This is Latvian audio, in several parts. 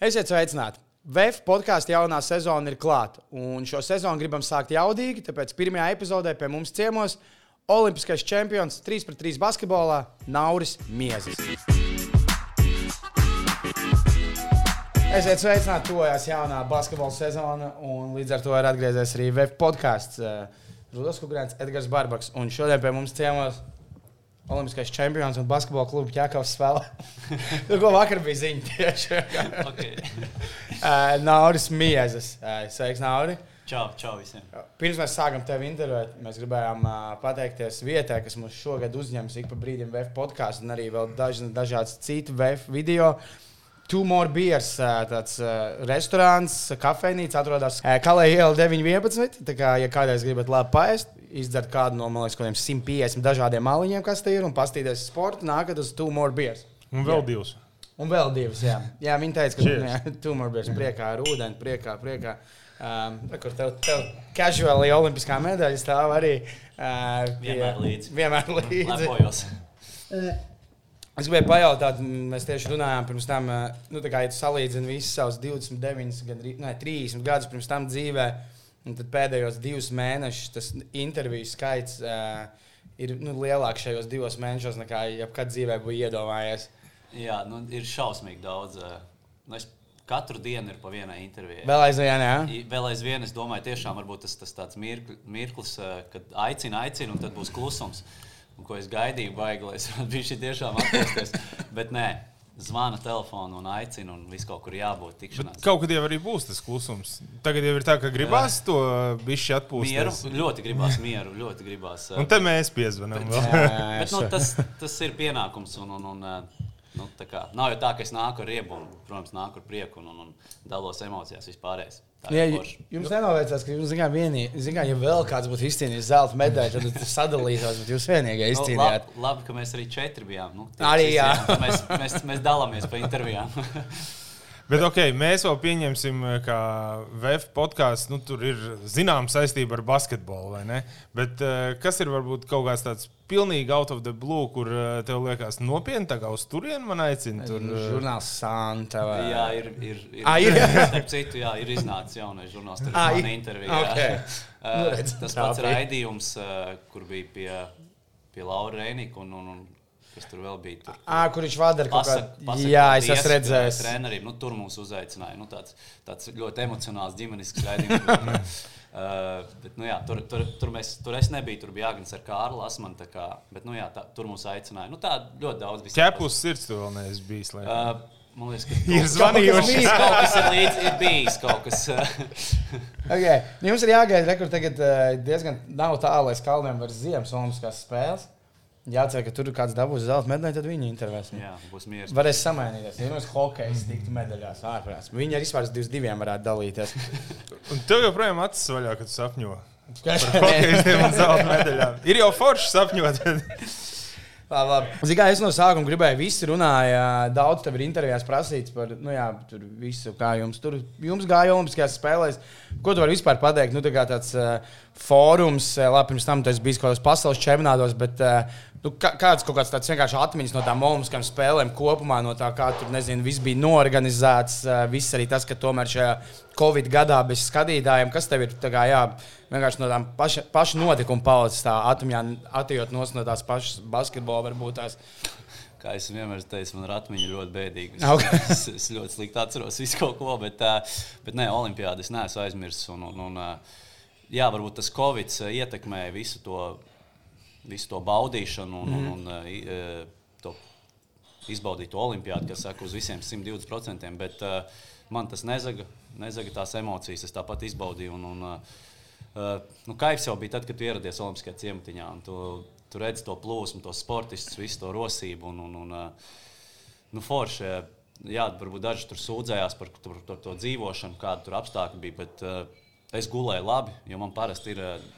Esiet sveicināti! VF podkāstu jaunā sezona ir klāta. Un šo sezonu gribam sākt jaudīgi, tāpēc pirmajā epizodē pie mums ciemos Olimpiskais čempions 3 pret 3 basketbolā Nauris Miezis. Esiet sveicināti, tojās jaunā basketbola sezona, un līdz ar to ir atgriezies arī VF podkāsts Rudolf Kungrāns, Edgars Barbaks. Un šodien pie mums ciemos Olimpiskais čempions un basketbola kluba ķēkavas spēlē. Tur ko vakar bija ziņa tieši. Okay. uh, Nauris Miezes. Uh, sveiks, Nauri. Čau, čau visiem. Pirms mēs sākam tevi intervēt, mēs gribējām uh, pateikties vietai, kas mums šogad uzņems ik pa brīdim VF podkāstu un arī vēl daž, dažādas citu VF video. Two More Beers, tāds uh, restorāns, kafejnīca atrodas Kalēja iela 911. Tā kā, ja kādreiz gribat labi paēst, izdzert kādu no liekas, 150 dažādiem maliņiem, kas te ir, un paskatīties sporta, nākat uz Two More Beers. Un vēl Jā. divas. Un vēl divas, jā. jā viņi teica, ka jā, Two More Beers priekā ar ūdeni, priekā, priekā. Um, kur tev, tev casuāli olimpiskā medaļa stāv arī. Uh, pie- Vienmēr līdzi. Vienmēr līdzi. Lepojos. Es gribēju pajautāt, mēs tieši runājām pirms tam, eh, nu, tā kā ja tu salīdzini visus savus 29, gan ne, 30 gadus pirms tam dzīvē, un tad pēdējos divus mēnešus tas interviju skaits uh, ir nu, lielāks šajos divos mēnešos nekā jebkad dzīvē būtu iedomājies. Jā, nu, ir šausmīgi daudz. eh, Nu, es katru dienu ir pa vienai intervijai. Vēl aizvien, jā. Vēl aizvien es domāju, tiešām tas, tas tāds mirkli- mirklis, eh, kad aicina, aicina, un tad būs klusums. Un, ko es gaidīju, baigi, lai es biju šī tiešām atpūsties. Bet nē, zvana telefonu un aicina, un viss kaut kur jābūt tikšanās. Kaut kad jau arī būs tas klusums. Tagad jau ir tā, ka gribās to bišķi Mieru, atpūsties. ļoti gribās mieru, ļoti gribās. Un te mēs piezvanām. Jā, vēl. jā, Bet, nu, jā, tas, tas ir pienākums. Un, un, un, nu, kā, nav jau tā, ka es nāku ar riebumu, protams, nāku ar prieku un, un, un dalos emocijās vispārējais. Tā Jā, ir j- forši. jums nenoveicās, ka jums, zinām, vienī, zinām, ja vēl kāds būtu izcīnījis zelta medaļu, tad tas sadalītos, bet jūs vienīgie Nu, izcīnījāt. labi, labi, ka mēs arī četri bijām. Nu, Arī jā. Mēs, mēs, mēs dalāmies pa intervijām. Bet ok, mēs vēl pieņemsim, ka VF podkāsts nu, tur ir zināma saistība ar basketbolu, vai ne? Bet eh, kas ir varbūt kaut kāds tāds pilnīgi out of the blue, kur eh, tev liekas nopietni, tā kā uz turieni man aicina? Tur, eh, Žurnāls Santa. vai- jā, ir. ir, ir Ā, ir? Starp citu, jā, ir iznācis jaunais žurnāls, tur ir ir? mana intervija. Ok. jā. Nu, Uh, Tas pats raidījums, uh, kur bija pie, pie Laura Rēnika un, un, un kas tur vēl bija. Tur, Ā, kur viņš vada ar kaut kādu. Jā, es esmu redzējis. Treneriem, nu, tur mūs uzaicināja. Nu, tāds, tāds ļoti emocionāls ģimenisks raidījums. Uh, bet, nu, jā, tur, tur, tur, mēs, tur es nebiju. Tur bija Jānis ar Kārlu Asmanu. tā kā, Bet, nu, jā, tā, tur mūs aicināja. Nu, tā ļoti daudz. visiem Ķepus sirds tu vēl neesi bijis. Lai... Uh, man liekas, ka Ir zvanījuši. Kaut kas, kaut kas ir līdzi, ir bijis kaut kas. Okay. Nu, Jums ir jāgaida, kur tagad eh, diezgan nav tālu līdz kalniem var ziemas olimpiskās spēles. Jācer, ka tur kāds dabūs zelta medaļu, tad viņi intervēs. jā, būs mieres. Varēs samainīties. Ja mums hokejs tiktu medaļās ārprāts. Viņi arī vispār uz 22 varētu dalīties. Un tev joprojām acis vaļā, kad tu sapņo. Ir jau forši sapņot. Labi, labi. Zini, kā es no sākuma gribēju, visi runāja, daudz tev ir intervijās prasīts par nu, jā, tur visu, kā jums tur jums gāja Olimpiskajās spēlēs. Ko tu vari vispār pateikt? Nu, tā kā tāds uh, fórums, eh, labi, pirms tam tas bija kaut kādos pasaules čempionātos, bet uh, nu, kā, kāds kaut kāds tāds vienkārši atmiņas no tām Olimpiskajām spēlēm kopumā, no tā, kā tur, nezinu, viss bija norganizēts, viss arī tas, ka tomēr šajā Covid gadā bez skatītājiem, kas tev ir kā, jā, vienkārši no tām paša, paša notikuma paudzes, tā atmiņā, atejot nos no tās pašas basketbola, varbūt tās. Kā es vienmēr teicu, man ir atmiņa ļoti bēdīga. Ok. Es, es ļoti slikti atceros visu kaut ko, bet, bet nē, Olimpijāda es neesmu aizmirsis. Un, un, un, jā, varbūt tas Covid ietekmēja visu to, visu to baudīšanu un, un, un i- ā, to izbaudīt to Olimpijādu, kas saka uz visiem 120%. Bet uh, man tas nezaga, nezaga tās emocijas, es tāpat izbaudīju. Un, un, uh, nu, kaivs jau bija tad, kad ieradies Olimpiskajā ciematiņā. un Tu, tu redzi to plūsmu, tos sportistus, visu to rosību. Un, un, un, uh, nu, forši, jā, varbūt daži tur sūdzējās par, par, par to dzīvošanu, kāda tur apstākļi bija. Bet uh, es gulēju labi, jo man parasti ir. Uh,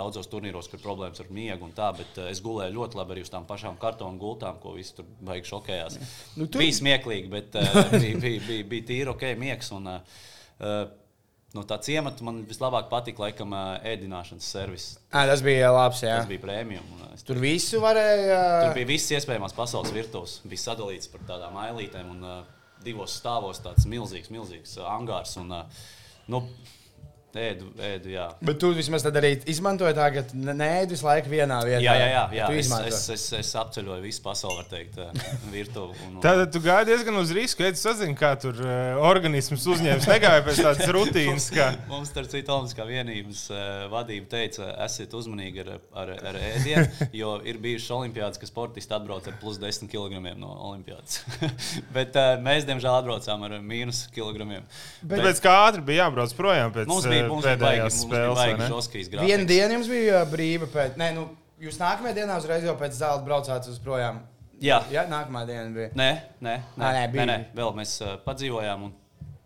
Daudzos turnīros, kur ir problēmas ar miegu un tā, bet uh, es gulēju ļoti labi arī uz tām pašām kartonu gultām, ko visi tur baigi šokējās. Nu, tu-. Bija smieklīgi, bet uh, bija, bija, bija, bija tīri ok, miegs. Un, uh, uh, no tā ciemata man vislabāk patika laikam ēdināšanas servis. À, tas bija labs. Jā. Tas bija ā, es- Tur visu varēja. Tur bija viss iespējamās pasaules virtuves. Bija sadalīts par tādām ailītēm. Un, ā, divos stāvos tāds milzīgs, milzīgs uh, angārs. Un, uh, nu, Ēdu, ēdu, jā. Bet tu vismaz tad arī izmantoji tā, ka neēdi visu laiku vienā vietā. Jā, jā, jā. jā. Tu Es, es, es, es apceļoju visu pasauli, var teikt, uh, virtuvi. Un, Tātad tu gāji diezgan uz risku, ja tu sazini, kā tur uh, organisms uzņēmis. Negāja pēc tādas rutīnas. Kā... Mums, starp citu, Olimpiskā vienības uh, vadība teica, esiet uzmanīgi ar, ar, ar ēdienu, jo ir bijušas olimpiādas, ka sportisti atbrauc ar plus 10 kg no olimpiādas. Bet uh, mēs, diemžēl, atbraucām ar mīnus kilogramiem. Bet pēc kā ātri bija jābrauc projām pēc bija, uh, mums pēdējās spēles. Vienu dienu jums bija uh, brīva pēc. Nē, nu, jūs nākamajā dienā uzreiz jau pēc zelta braucāt uz projām. Jā. Jā, nākamā diena bija. Nē, nē, nē, Ā, nē, nē, bija. nē, vēl mēs uh, padzīvojām. Un...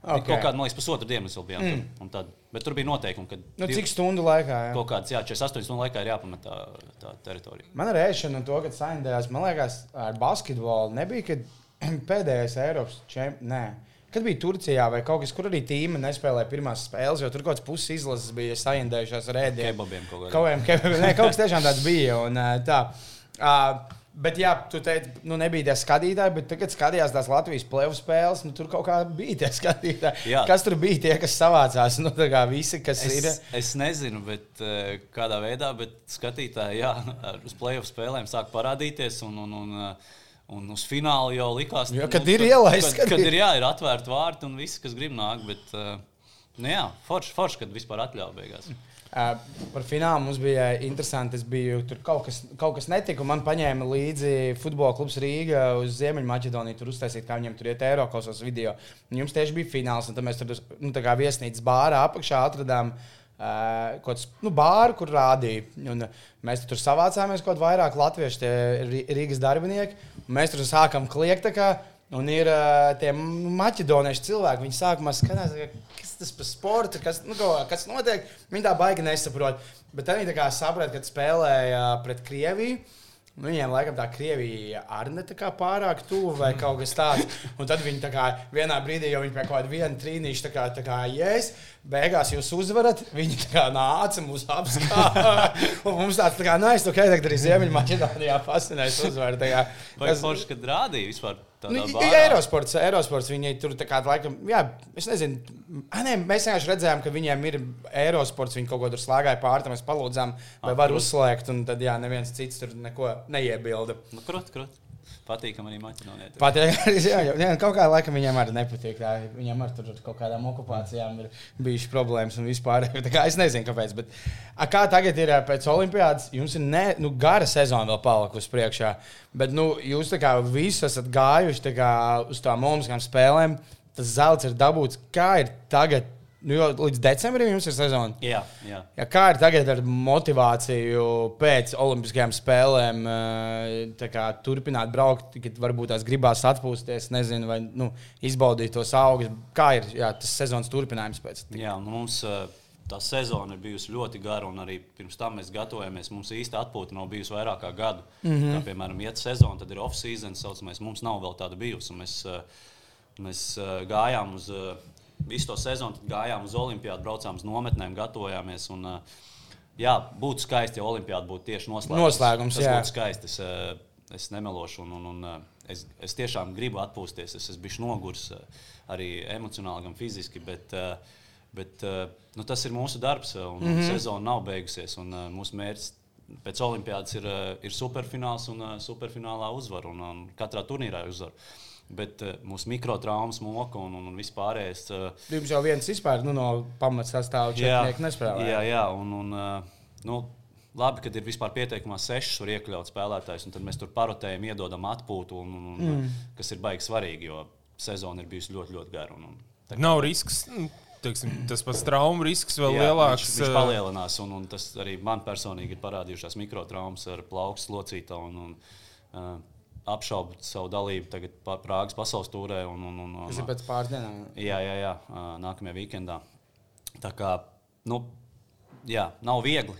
Okay. Kaut kādu, man liekas, pusotru dienu mēs vēl bijām. Mm. Tur, un tad, bet tur bija noteikumi, ka Nu, cik stundu laikā? Jā? kaut kāds, jā, 48 stundu laikā ir jāpamet tā, tā teritorija. Man ar ēšanu un to, ka saindējās, man liekas, ar basketbolu nebija, kad pēdējais Eiropas čempions. Kad bija Turcijā vai kaut kas, kur arī tīma nespēlēja pirmās spēles, jo tur kaut kāds puses izlases bija saindējušās ar ēdienu. Kebabiem kaut kādiem. Kebabiem. Nē, kaut kas tiešām tāds bija. Un, tā. Uh, Bet, jā, tu teici, nu, nebija tie skatītāji, bet tagad skatījās tās Latvijas plēvu spēles. Nu, tur kaut kā bija tie skatītāji. Jā. Kas tur bija tie, kas savācās? Nu, visi, kas Es, ir. es nezinu, bet, kādā veidā, bet skatītāji jā, uz playoff spēlēm sāk parādīties. Un, un, un, un uz fināla jau likās, Jo, kad ir ielaists, kad, kad kad ir- jā, ir atvērti vārti un visi, kas grib nākt. Bet, eh, nu, jā, forši, forši, kad vispār atļauj beigās. Uh, par finālu mums bija interesanti. Es biju tur kaut kas, kaut kas netika. un Man paņēma līdzi futbola klubs Rīga uz Ziemeļmaķedoniju. Tur uztaisīt, kā viņiem tur iet Eiropasos video. Un jums tieši bija fināls. un tad Mēs tur nu, tā kā viesnīcas bārā apakšā atradām. Uh, kaut kāds nu, bāru, kur rādīja. Un, uh, mēs tur savācāmies kaut kā vairāk latviešu, Rīgas darbinieki. Mēs tur sākām kliegt. Un ir uh, tie maķedonieši cilvēki. Viņi sākumā skatās, ka, kas tas par sportu, kas, nu, kas notiek. Viņi tā baigi nesaprot. Bet viņi tā kā saprata, kad spēlēja pret Krieviju. Nu, viņiem laikam tā Krievija arī ne tā kā pārāk tuvu vai kaut kas tāds. Un tad viņi kā vienā brīdī jau viņi pie kaut kāda trīnīša tā kā, tā kā jēs. Beigās jūs uzvarat, viņi kā nāca mūs apskatīt. Un mums tāds tā kā, nē, es to kā tagad arī Ziemeļmaķedonijā pasinājis uzvaru. kas- forši, kad rādīja vispār Nu, Eirosports, Eirosports, viņi tur tā kā laikam, jā, es nezinu, ah, nē, mēs vienkārši redzējām, ka viņiem ir Eirosports, viņi kaut ko tur slēgāja pāri, mēs palūdzām, vai Ah, var uzslēgt, un tad, jā, neviens cits tur neko neiebilda. Nu, krut, krut. Patīkam arī maķinoniet. Pat, jā, jā, kaut kā laikam viņiem arī nepatīk. Tā, viņiem ar tur kaut kādām okupācijām ir bijušas problēmas un vispār. es nezinu, kāpēc. Bet, a, kā tagad ir pēc olimpiādas, jums ir ne, nu, gara sezona vēl palikusi priekšā. Bet nu, jūs kā visi esat gājuši kā, uz tām olimpiskām spēlēm. Tas zelts ir dabūts. Kā ir tagad? Nu, jo līdz decembrim jums ir sezona. Jā, jā. Ja, kā ir tagad ar motivāciju pēc Olimpiskajām spēlēm, eh, tā kā turpināt braukt, kad varbūt tās gribās atpūsties, nezinu, vai nu, izbaudīt tos augļus? Kā ir jā, tas sezonas turpinājums pēc tam? Jā, nu mums uh, tā sezona ir bijusi ļoti gara, un arī pirms tam mēs gatavojamies. Mums īsti atpūta nav bijusi vairāk kā gadu. Mm -hmm. Kā, piemēram, iet sezona, tad ir off-season, saucamais. Mums nav vēl tāda bijusi. Mēs, uh, mēs gājām uz visu to sezonu, gājām uz Olimpiju, braucām uz nometnēm, gatavojāmies. Un, uh, jā, būtu skaisti, ja Olimpijāda būtu tieši noslēgums. Noslēgums, Tas jā. būtu skaisti. Es, uh, es nemelošu, un, un, un uh, es, es tiešām gribu atpūsties. Es esmu bijis noguris uh, arī emocionāli, gan fiziski. Bet, bet nu, tas ir mūsu darbs, un mm -hmm. sezona nav beigusies. Un, mūsu mērķis pēc Olimpijas ir, ir superfināls un superfinālā uzvara. Un, un katrā turnīrā uzvara. Bet uh, mūsu mikrotraumas, moka un, un, un vispārējais. Uh, Jums jau viens vispār nu, no pamatsastāvā četrnieku nespēlē. Jā, jā un, un, uh, nu, labi, kad ir vispār pieteikumā sešas, var iekļaut spēlētājus, un tad mēs tur parotējam, iedodam atpūtu, un, un, un, mm. kas ir baigi svarīgi, jo sezona ir bijusi ļoti, ļoti gara. Un, un, tā Nav risks. nu, Teiksim, tas pats traumu risks vēl Jā, lielāks. Viņš, viņš eh, palielinās, un, un tas arī man personīgi ir parādījušās mikrotraumas ar plaukstu locītu un, un uh, apšaubu savu dalību tagad Prāgas pasaules tūrē. Un, un, un, Tas ir pēc pāris dienām. Jā, jā, jā nākamajā weekendā. Tā kā, nu, jā, nav viegli.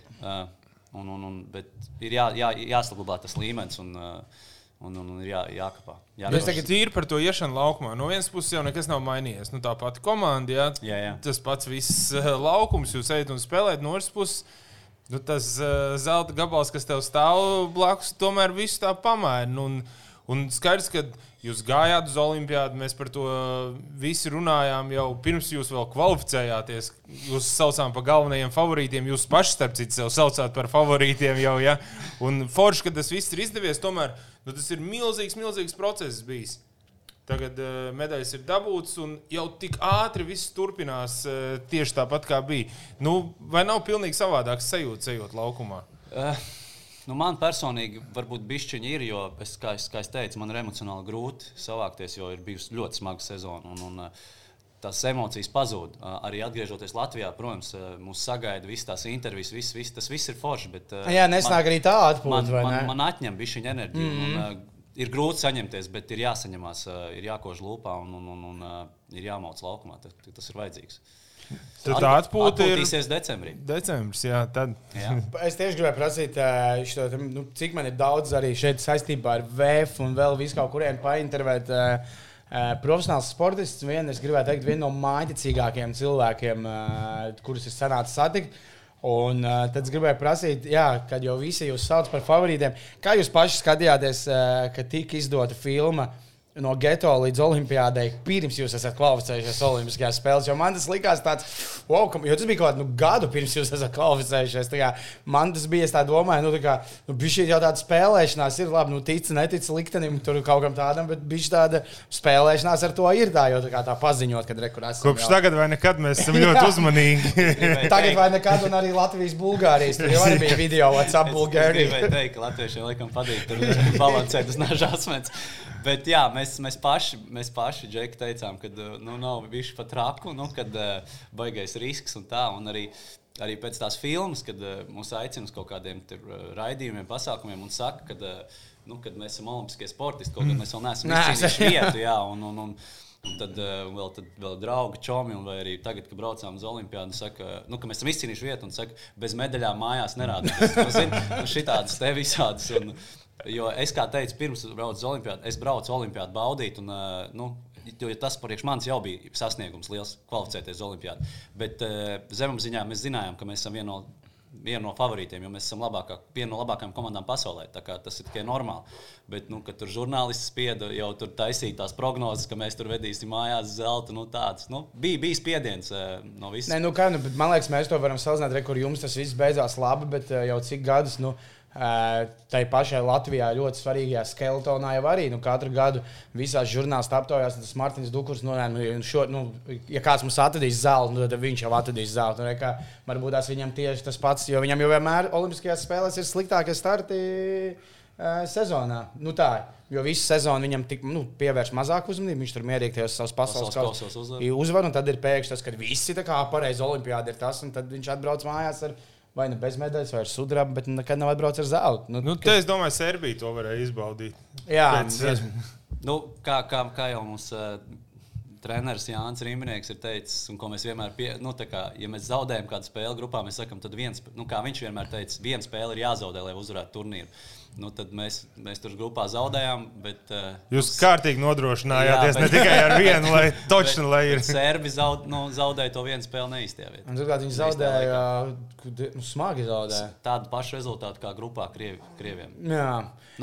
Un, un, un, bet ir jā, jā, jāsaglabā tas līmenis un, un, un, un ir jā, jākapā. Jā, Bet tagad ir par to iešanu laukumā. No vienas puses jau nekas nav mainījies. Nu, tā pati komanda, jā, Jā, jā. tas pats viss laukums, jūs ejat un spēlējat. No otras puses, nu, tas uh, zelta gabals, kas tev stāv blakus, tomēr visu tā pamaina. Un, Un skaidrs, ka jūs gājāt uz Olimpiādu, mēs par to visi runājām jau pirms jūs vēl kvalificējāties. Jūs saucām par galvenajiem favorītiem, jūs paši, starp citu, sev saucāt par favorītiem jau. Ja? Un forši, ka tas viss ir izdevies, tomēr nu, tas ir milzīgs, milzīgs process bijis. Tagad uh, medaļas ir dabūtas, un jau tik ātri viss turpinās uh, tieši tāpat, kā bija. Nu, vai nav pilnīgi savādāks sajūta, ejot laukumā? Uh. Nu, man personīgi varbūt bišķiņi ir, jo, es, kā, es, kā es teicu, man ir emocionāli grūti savākties, jo ir bijusi ļoti smaga sezona. Un, un, uh, tās emocijas pazūd. Arī atgriežoties Latvijā, protams, mūs sagaida visas tās intervijas, viss, viss, tas viss ir forši. Bet, Jā, nesnāk arī tā atpūta. Man, man, man atņem bišķiņu enerģiju. Mm -hmm. un, ir grūti saņemties, bet ir jāsaņemās, ir jākož lūpā un, un, un, un ir jāmauc laukumā. Tas, tas ir vajadzīgs. Tad tā atpūta ir decembrī. Decembris, jā, tad. jā. es tieši gribēju prasīt, šo, nu, cik man ir daudz arī šeit saistībā ar VF un vēl visu kaut kuriem paintervēt. Profesionāls sportists, vien, es gribētu teikt, viena no mākslīgākajiem cilvēkiem, kurus es sanācu satikt. Un uh, tad es gribēju prasīt, jā, kad jau visi jūs sauc par favorītiem, kā jūs paši skatījāties, uh, kad tika izdota filma uh, no geto līdz olimpiādai, pirms jūs esat kvalificējušies Olimpiskajās spēlēs. Jo man tas likās tāds, wow, jo tas bija kaut kādu nu, gadu pirms jūs esat kvalificējušies. Kā, man tas bija, es tā domāju, nu, tā kā, nu, šī jau tāda spēlēšanās ir labi, nu, tic, netic liktenim, tur kaut kam tādam, bet bija tāda spēlēšanās ar to ir tā, jo tā, kā, tā paziņot, kad rekurors. Kopš jau. tagad vai nekad mēs esam ļoti uzmanīgi. tagad vai nekad, un arī Latvijas Bulgārijas. Tur jau arī bija video WhatsApp Bulgārijas. Es gribēju teikt, ka latviešiem laikam patīk tur balansēt uz nažās asmens. Bet jā, mēs, mēs paši, mēs paši Džeki, teicām, ka nu, nav bijuši pat raku, nu, kad uh, baigais risks un tā. Un arī, arī pēc tās filmas, kad uh, mūs aicina uz kaut kādiem tur, uh, raidījumiem, pasākumiem un saka, ka uh, nu, mēs esam olimpiskie sportisti, kaut gan mēs vēl neesam izcīnījuši vietu. Jā, un, un, un, Un tad uh, vēl, tad vēl draugi, čomi, un arī tagad, kad braucām uz Olimpiādu, saka, nu, ka mēs esam izcīnījuši vietu, un saka, bez medaļām mājās nerādīties. Nu, nu, šitādas te visādas. Un, Jo es, kā teicu, pirms braucu uz Olimpādu, es braucu uz Olimpādu baudīt. Un, nu, jo tas priekš manis jau bija sasniegums, liels kvalificēties uz Olimpādu. Bet zemapziņā mēs zinājām, ka mēs esam viena no, viena no favorītiem, jo mēs esam labākā, viena no labākajām komandām pasaulē. Tas ir tikai normāli. Bet, nu, kad tur žurnālisti spieda jau tur taisīt tās prognozes, ka mēs tur vedīsim mājās zelta, nu, tāds nu, bija, bija spiediens no visiem. Nu, kā, nu, man liekas, mēs to varam salīdzināt, re, kur jums tas viss beidzās labi, bet jau cik gadus. Nu, Tai pašai Latvijā ļoti svarīgajā skeletonā jau arī nu, katru gadu visās žurnālistās aptaujās tas Mārtiņš Dukurs. Nu, nu, šo, nu, ja kāds mums atradīs zeltu, nu, tad viņš jau atradīs zeltu. Nu, varbūt tas viņam tieši tas pats, jo viņam jau vienmēr Olimpiskajās spēlēs ir sliktākie starti sezonā. Nu, tā, Jo visu sezonu viņam tik, nu, pievērš mazāk uzmanību. Viņš tur mierīgi tajos savos pasaules kausos uzvar. uzvar. Un tad ir pēkšņi tas, ka visi tā kā pareizi olimpiādi ir tas, un tad viņš atbrauc mājās ar viņu vai nu bez medaļas, vai ar sudrabu, bet nekad nav atbraucis ar zeltu. Nu, nu, kad... Es domāju, Serbija to varēja izbaudīt. Jā, Pēc, nu, kā, kā, kā jau mums. Uh, treneris Jānis Rīmnieks ir teicis, un ko mēs vienmēr, pie, nu, kā, ja mēs zaudējam kādu spēli grupā, mēs sakām, tad viens, nu, kā viņš vienmēr teica, viena spēle ir jāzaudē, lai uzvarētu turnīru. Nu, tad mēs, mēs tur grupā zaudējām. Bet, uh, Jūs kārtīgi nodrošinājāties jā, bet, ne tikai ar vienu, lai točni lai ir. Serbi zaud, nu, zaudēja to vienu spēli neīstajā vietā. Turklāt viņi zaudēja, nu, smagi zaudēja. Tādu pašu rezultātu kā grupā Krievi, Krieviem. Jā.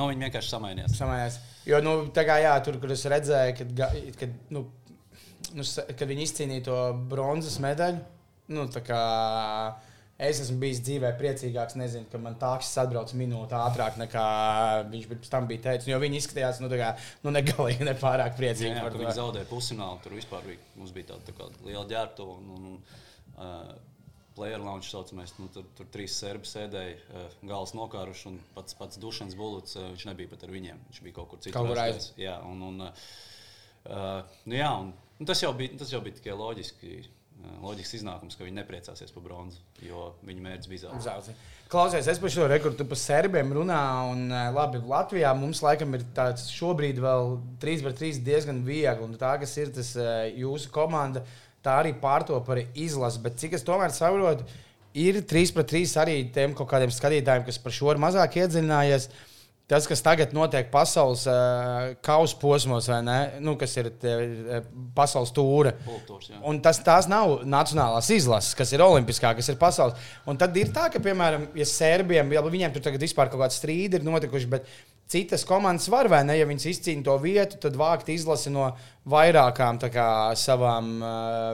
Nu, viņi vienkārši samainījās. Samainījās. Jo, nu, tā kā jā, tur, kur es redzēju, kad, kad, nu, nu, kad viņi izcīnīja to bronzas medaļu, nu, tā kā Es esmu bijis dzīvē priecīgāks, nezinu, ka man tāks atbrauc minūte ātrāk nekā viņš pirms tam bija teicis. Jo viņi izskatījās, nu, kā, nu negalīgi, ne pārāk priecīgi. Jā, jā, viņi zaudēja pusfinālu, tur vispār bija, mums bija tāda tā kā liela ģērbtuve. Un, un, uh, Player launch saucamais, nu, tur, tur trīs serbi sēdēja, uh, gals nokāruši, un pats, pats dušanas bulets, uh, viņš nebija pat ar viņiem. Viņš bija kaut kur citur. Kaut kur aiz. Jā, un, un, uh, nu, jā, un, un tas, jau bija, tas jau bija tikai loģiski loģisks iznākums, ka viņi nepriecāsies par bronzu, jo viņu mērķis bija zelta. Klausies, es par šo rekordu par serbiem runāju, un labi, Latvijā mums laikam ir tāds šobrīd vēl 3 pret 3 diezgan viegli, un tā, kas ir tas jūsu komanda, tā arī pārtop par izlasi, bet cik es tomēr saprotu, ir 3 pret 3 arī tiem kaut kādiem skatītājiem, kas par šo ir mazāk iedziļinājies. Uh, tas, kas tagad notiek pasaules uh, kausa posmos, nu, kas ir tie, uh, pasaules tūra. Un tas tās nav nacionālās izlases, kas ir olimpiskā, kas ir pasaules. Un tad ir tā, ka, piemēram, ja Serbijam, ja viņiem tur tagad vispār kaut kāda strīda ir notikuši, bet citas komandas var, vai ne? Ja viņas izcīna to vietu, tad vākt izlasi no vairākām kā, savām uh,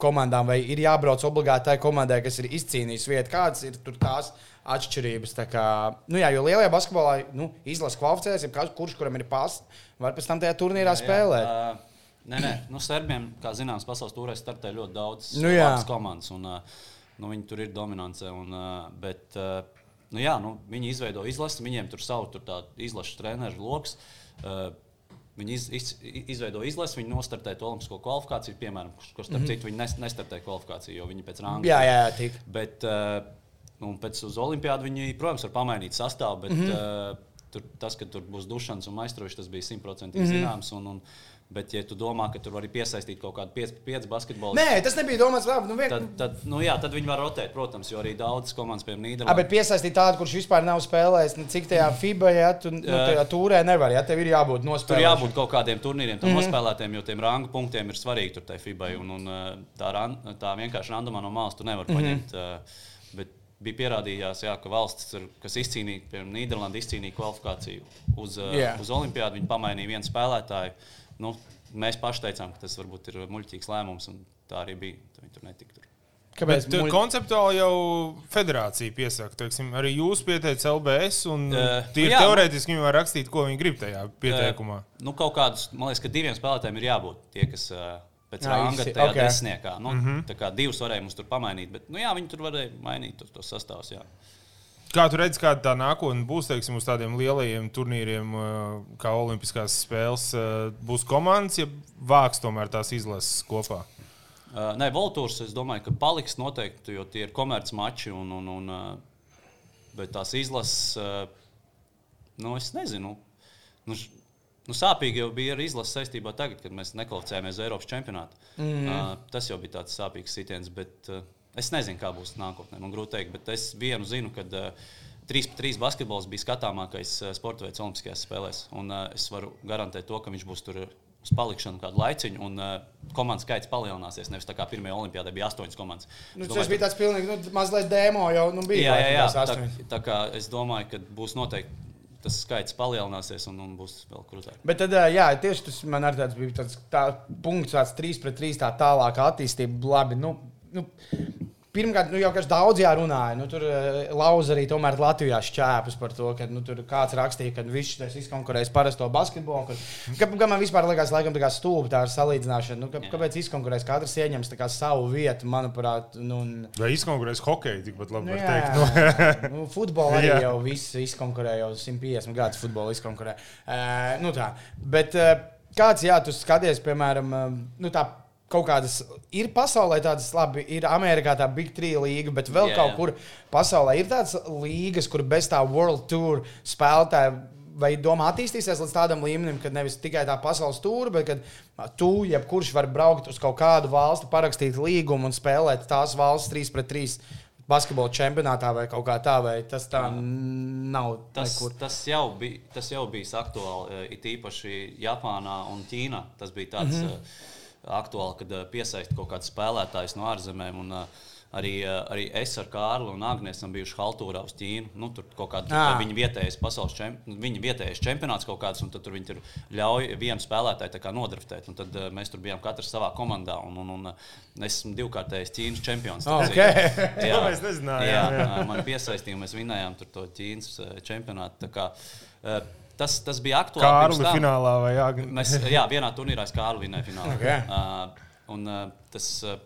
komandām, vai ir jābrauc obligāti tai komandai, kas ir izcīnījusi vietu. Kādas ir tās atšķirības? Kā, nu jā, jo lielajā basketbolā nu, izlases kvalificēs, ja kurš kuram ir pasts, var pēc tam tajā turnīrā jā, spēlēt. Jā, uh, nē, nē, nu, Serbiem, kā zināms, pasaules tūrē startē ļoti daudz nu, komandas. Un, uh, nu, viņi tur ir dominance. Un, uh, bet, uh, Nu, jā, nu, viņi izveido izlasi, viņiem tur savu tur izlases treneru lokus. Uh, Viņi iz, iz, izveido izlasi, viņi nostartē to olimpisko kvalifikāciju, piemēram, ko starp mm -hmm. citu viņi nes, nestartē kvalifikāciju, jo viņi pēc rāmja. Jā, jā, jā, tik. Bet, uh, un pēc uz olimpiādu viņi, protams, var pamainīt sastāvu, bet mm -hmm. uh, tur, tas, ka tur būs dušanas un maistroši, tas bija simtprocentīgi mm -hmm. zināms. Un, un, Bet, ja tu domā, ka tur var piesaistīt kaut kādu 5 basketbolu, Nē, tas nebija domāts labi. Nu, vien... tad, tad, nu, jā, tad viņi var rotēt, protams, jo arī daudzas komandas, piemēram, Nīderlandē. Bet piesaistīt tādu, kurš vispār nav spēlējis, nu, cik tajā FIBA, ja tu nu, tajā tūrē nevar, ja tev ir jābūt nospēlētiem. Tur jābūt kaut kādiem turnīriem, tam mm -hmm. nospēlētiem, jo tiem rangu punktiem ir svarīgi tur tajā FIBA. Un, un tā, ran, tā vienkārši randomā no malas tu nevari mm -hmm. Bija pierādījās, jā, ka valsts, kas izcīnīja, piemēram, Nīderlanda izcīnīja kvalifikāciju uz, yeah. uz Olimpiādu, viņi pamainīja vienu spēlētāju. Nu, mēs paši teicām, ka tas varbūt ir muļķīgs lēmums, un tā arī bija. Viņi tur netika. Tur. Kāpēc? Bet, muļ... Konceptuāli jau federācija piesaka, teiksim, arī jūs pieteicat LBS, un uh, tie jā, teorētiski viņi var rakstīt, ko viņi grib tajā pieteikumā. Uh, nu, kaut kādus, man liekas, ka diviem spēlētājiem ir jābūt tie, kas. Uh, Pēc ranga tajā okay. desmitniekā. Nu, mm -hmm. Tā kā divus varēja mums tur pamainīt, bet nu, jā, viņi tur varēja mainīt tos to sastāvus. Jā. Kā tu redzi, kāda tā nākotne būs teiksim, uz tādiem lielajiem turnīriem, kā Olimpiskās spēles? Būs komandas, ja vāks tomēr tās izlases kopā? Uh, nē, Voltūrs, es domāju, ka paliks noteikti, jo tie ir komercmači. Un, un, un, bet tās izlases, nu, es nezinu. Nu, Nu, sāpīgi jau bija arī izlases saistībā tagad, kad mēs nekvalificējāmies uz Eiropas čempionātu. Mm uh, tas jau bija tāds sāpīgs sitiens. Bet, uh, Es nezinu, kā būs nākotnē. Man grūti pateikt, bet es vienu zinu, ka uh, 3-3 basketbols bija skatāmākais uh, sporta veids Olimpiskajās spēlēs. Un, uh, es varu garantēt to, ka viņš būs tur uz palikšanu kādu laiciņu, un uh, komandas skaits palielināsies. Nevis tā kā pirmajā olimpiādē bija astoņas komandas. Nu, tas domāju, bija tāds pilnīgi nu, mazliet demo jau nu, bija. Jā, jā, jā tā, tā kā es domāju, ka būs noteikti. Tas skaits palielināsies un, un būs vēl krūtāk. Bet tad, jā, tieši tas man arī tāds bija tāds tā punkts, tāds 3 pret 3, tā tālākā attīstība. Labi, nu, nu, Pirmkārt, nu, jau kas daudz jārunāja. Nu, tur uh, lauza arī tomēr Latvijā šķēpes par to, ka nu, tur kāds rakstīja, ka viņš tas izkonkurēs parasto basketbolu. Ka, ka, ka man vispār liekas, laikam, tā kā stulbi tā ir salīdzināšana. Nu, ka, kāpēc izkonkurēs? Katrs ieņems kā, savu vietu, manuprāt. Nu, un... Vai izkonkurēs hokeju tikpat labi? Nu, jā, teikt, nu. nu, futbolu arī jau viss izkonkurē, jau 150 gadus futbolu izkonkurē. Uh, nu, tā. Bet uh, kāds, jā, tu skaties, piemēram, uh, nu, tā kaut kādas ir pasaulē tādas, labi, ir Amerikā tā Big Three līga, bet vēl yeah, kaut kur pasaulē ir tādas līgas, kur bez tā World Tour spēlētāji. Vai domā attīstīsies līdz tādam līmenim, ka nevis tikai tā pasaules tūri, bet ka tu, jebkurš var braukt uz kaut kādu valsti, parakstīt līgumu un spēlēt tās valsts 3 pret 3 basketbola čempionātā vai kaut kā tā, vai tas tā nav. Tas, nekur. tas, jau bija, tas jau bija aktuāli, it īpaši Japānā un Ķīnā. Tas bija tāds. Mm -hmm aktuāli, kad eh, piesaista kaut kādus spēlētājus no ārzemēm. Un, eh, Arī, eh, arī es ar Kārlu un Agnēsu esam bijuši Haltūrā uz Ķīnu. Nu, tur kaut kāda viņa vietējais pasaules čemp viņa vietējais čempionāts kaut kāds, un tur viņi tur ļauj vienu spēlētāju nodraftēt. Un tad mēs tur bijām katrs savā komandā. Un, un, un, es esmu divkārtējis Ķīnas čempions. Oh, okay. jā, mēs nezinājām. Jā, jā. man piesaistīja, mēs vinējām to Ķīnas čempionātu. Kā, uh, Tas, tas bija aktuāli. Kārlis finālā vai Jānis? Mēs, jā, vienā turnīrā es Kārli vinēju finālā. Okay. Uh, un, uh, tas, uh,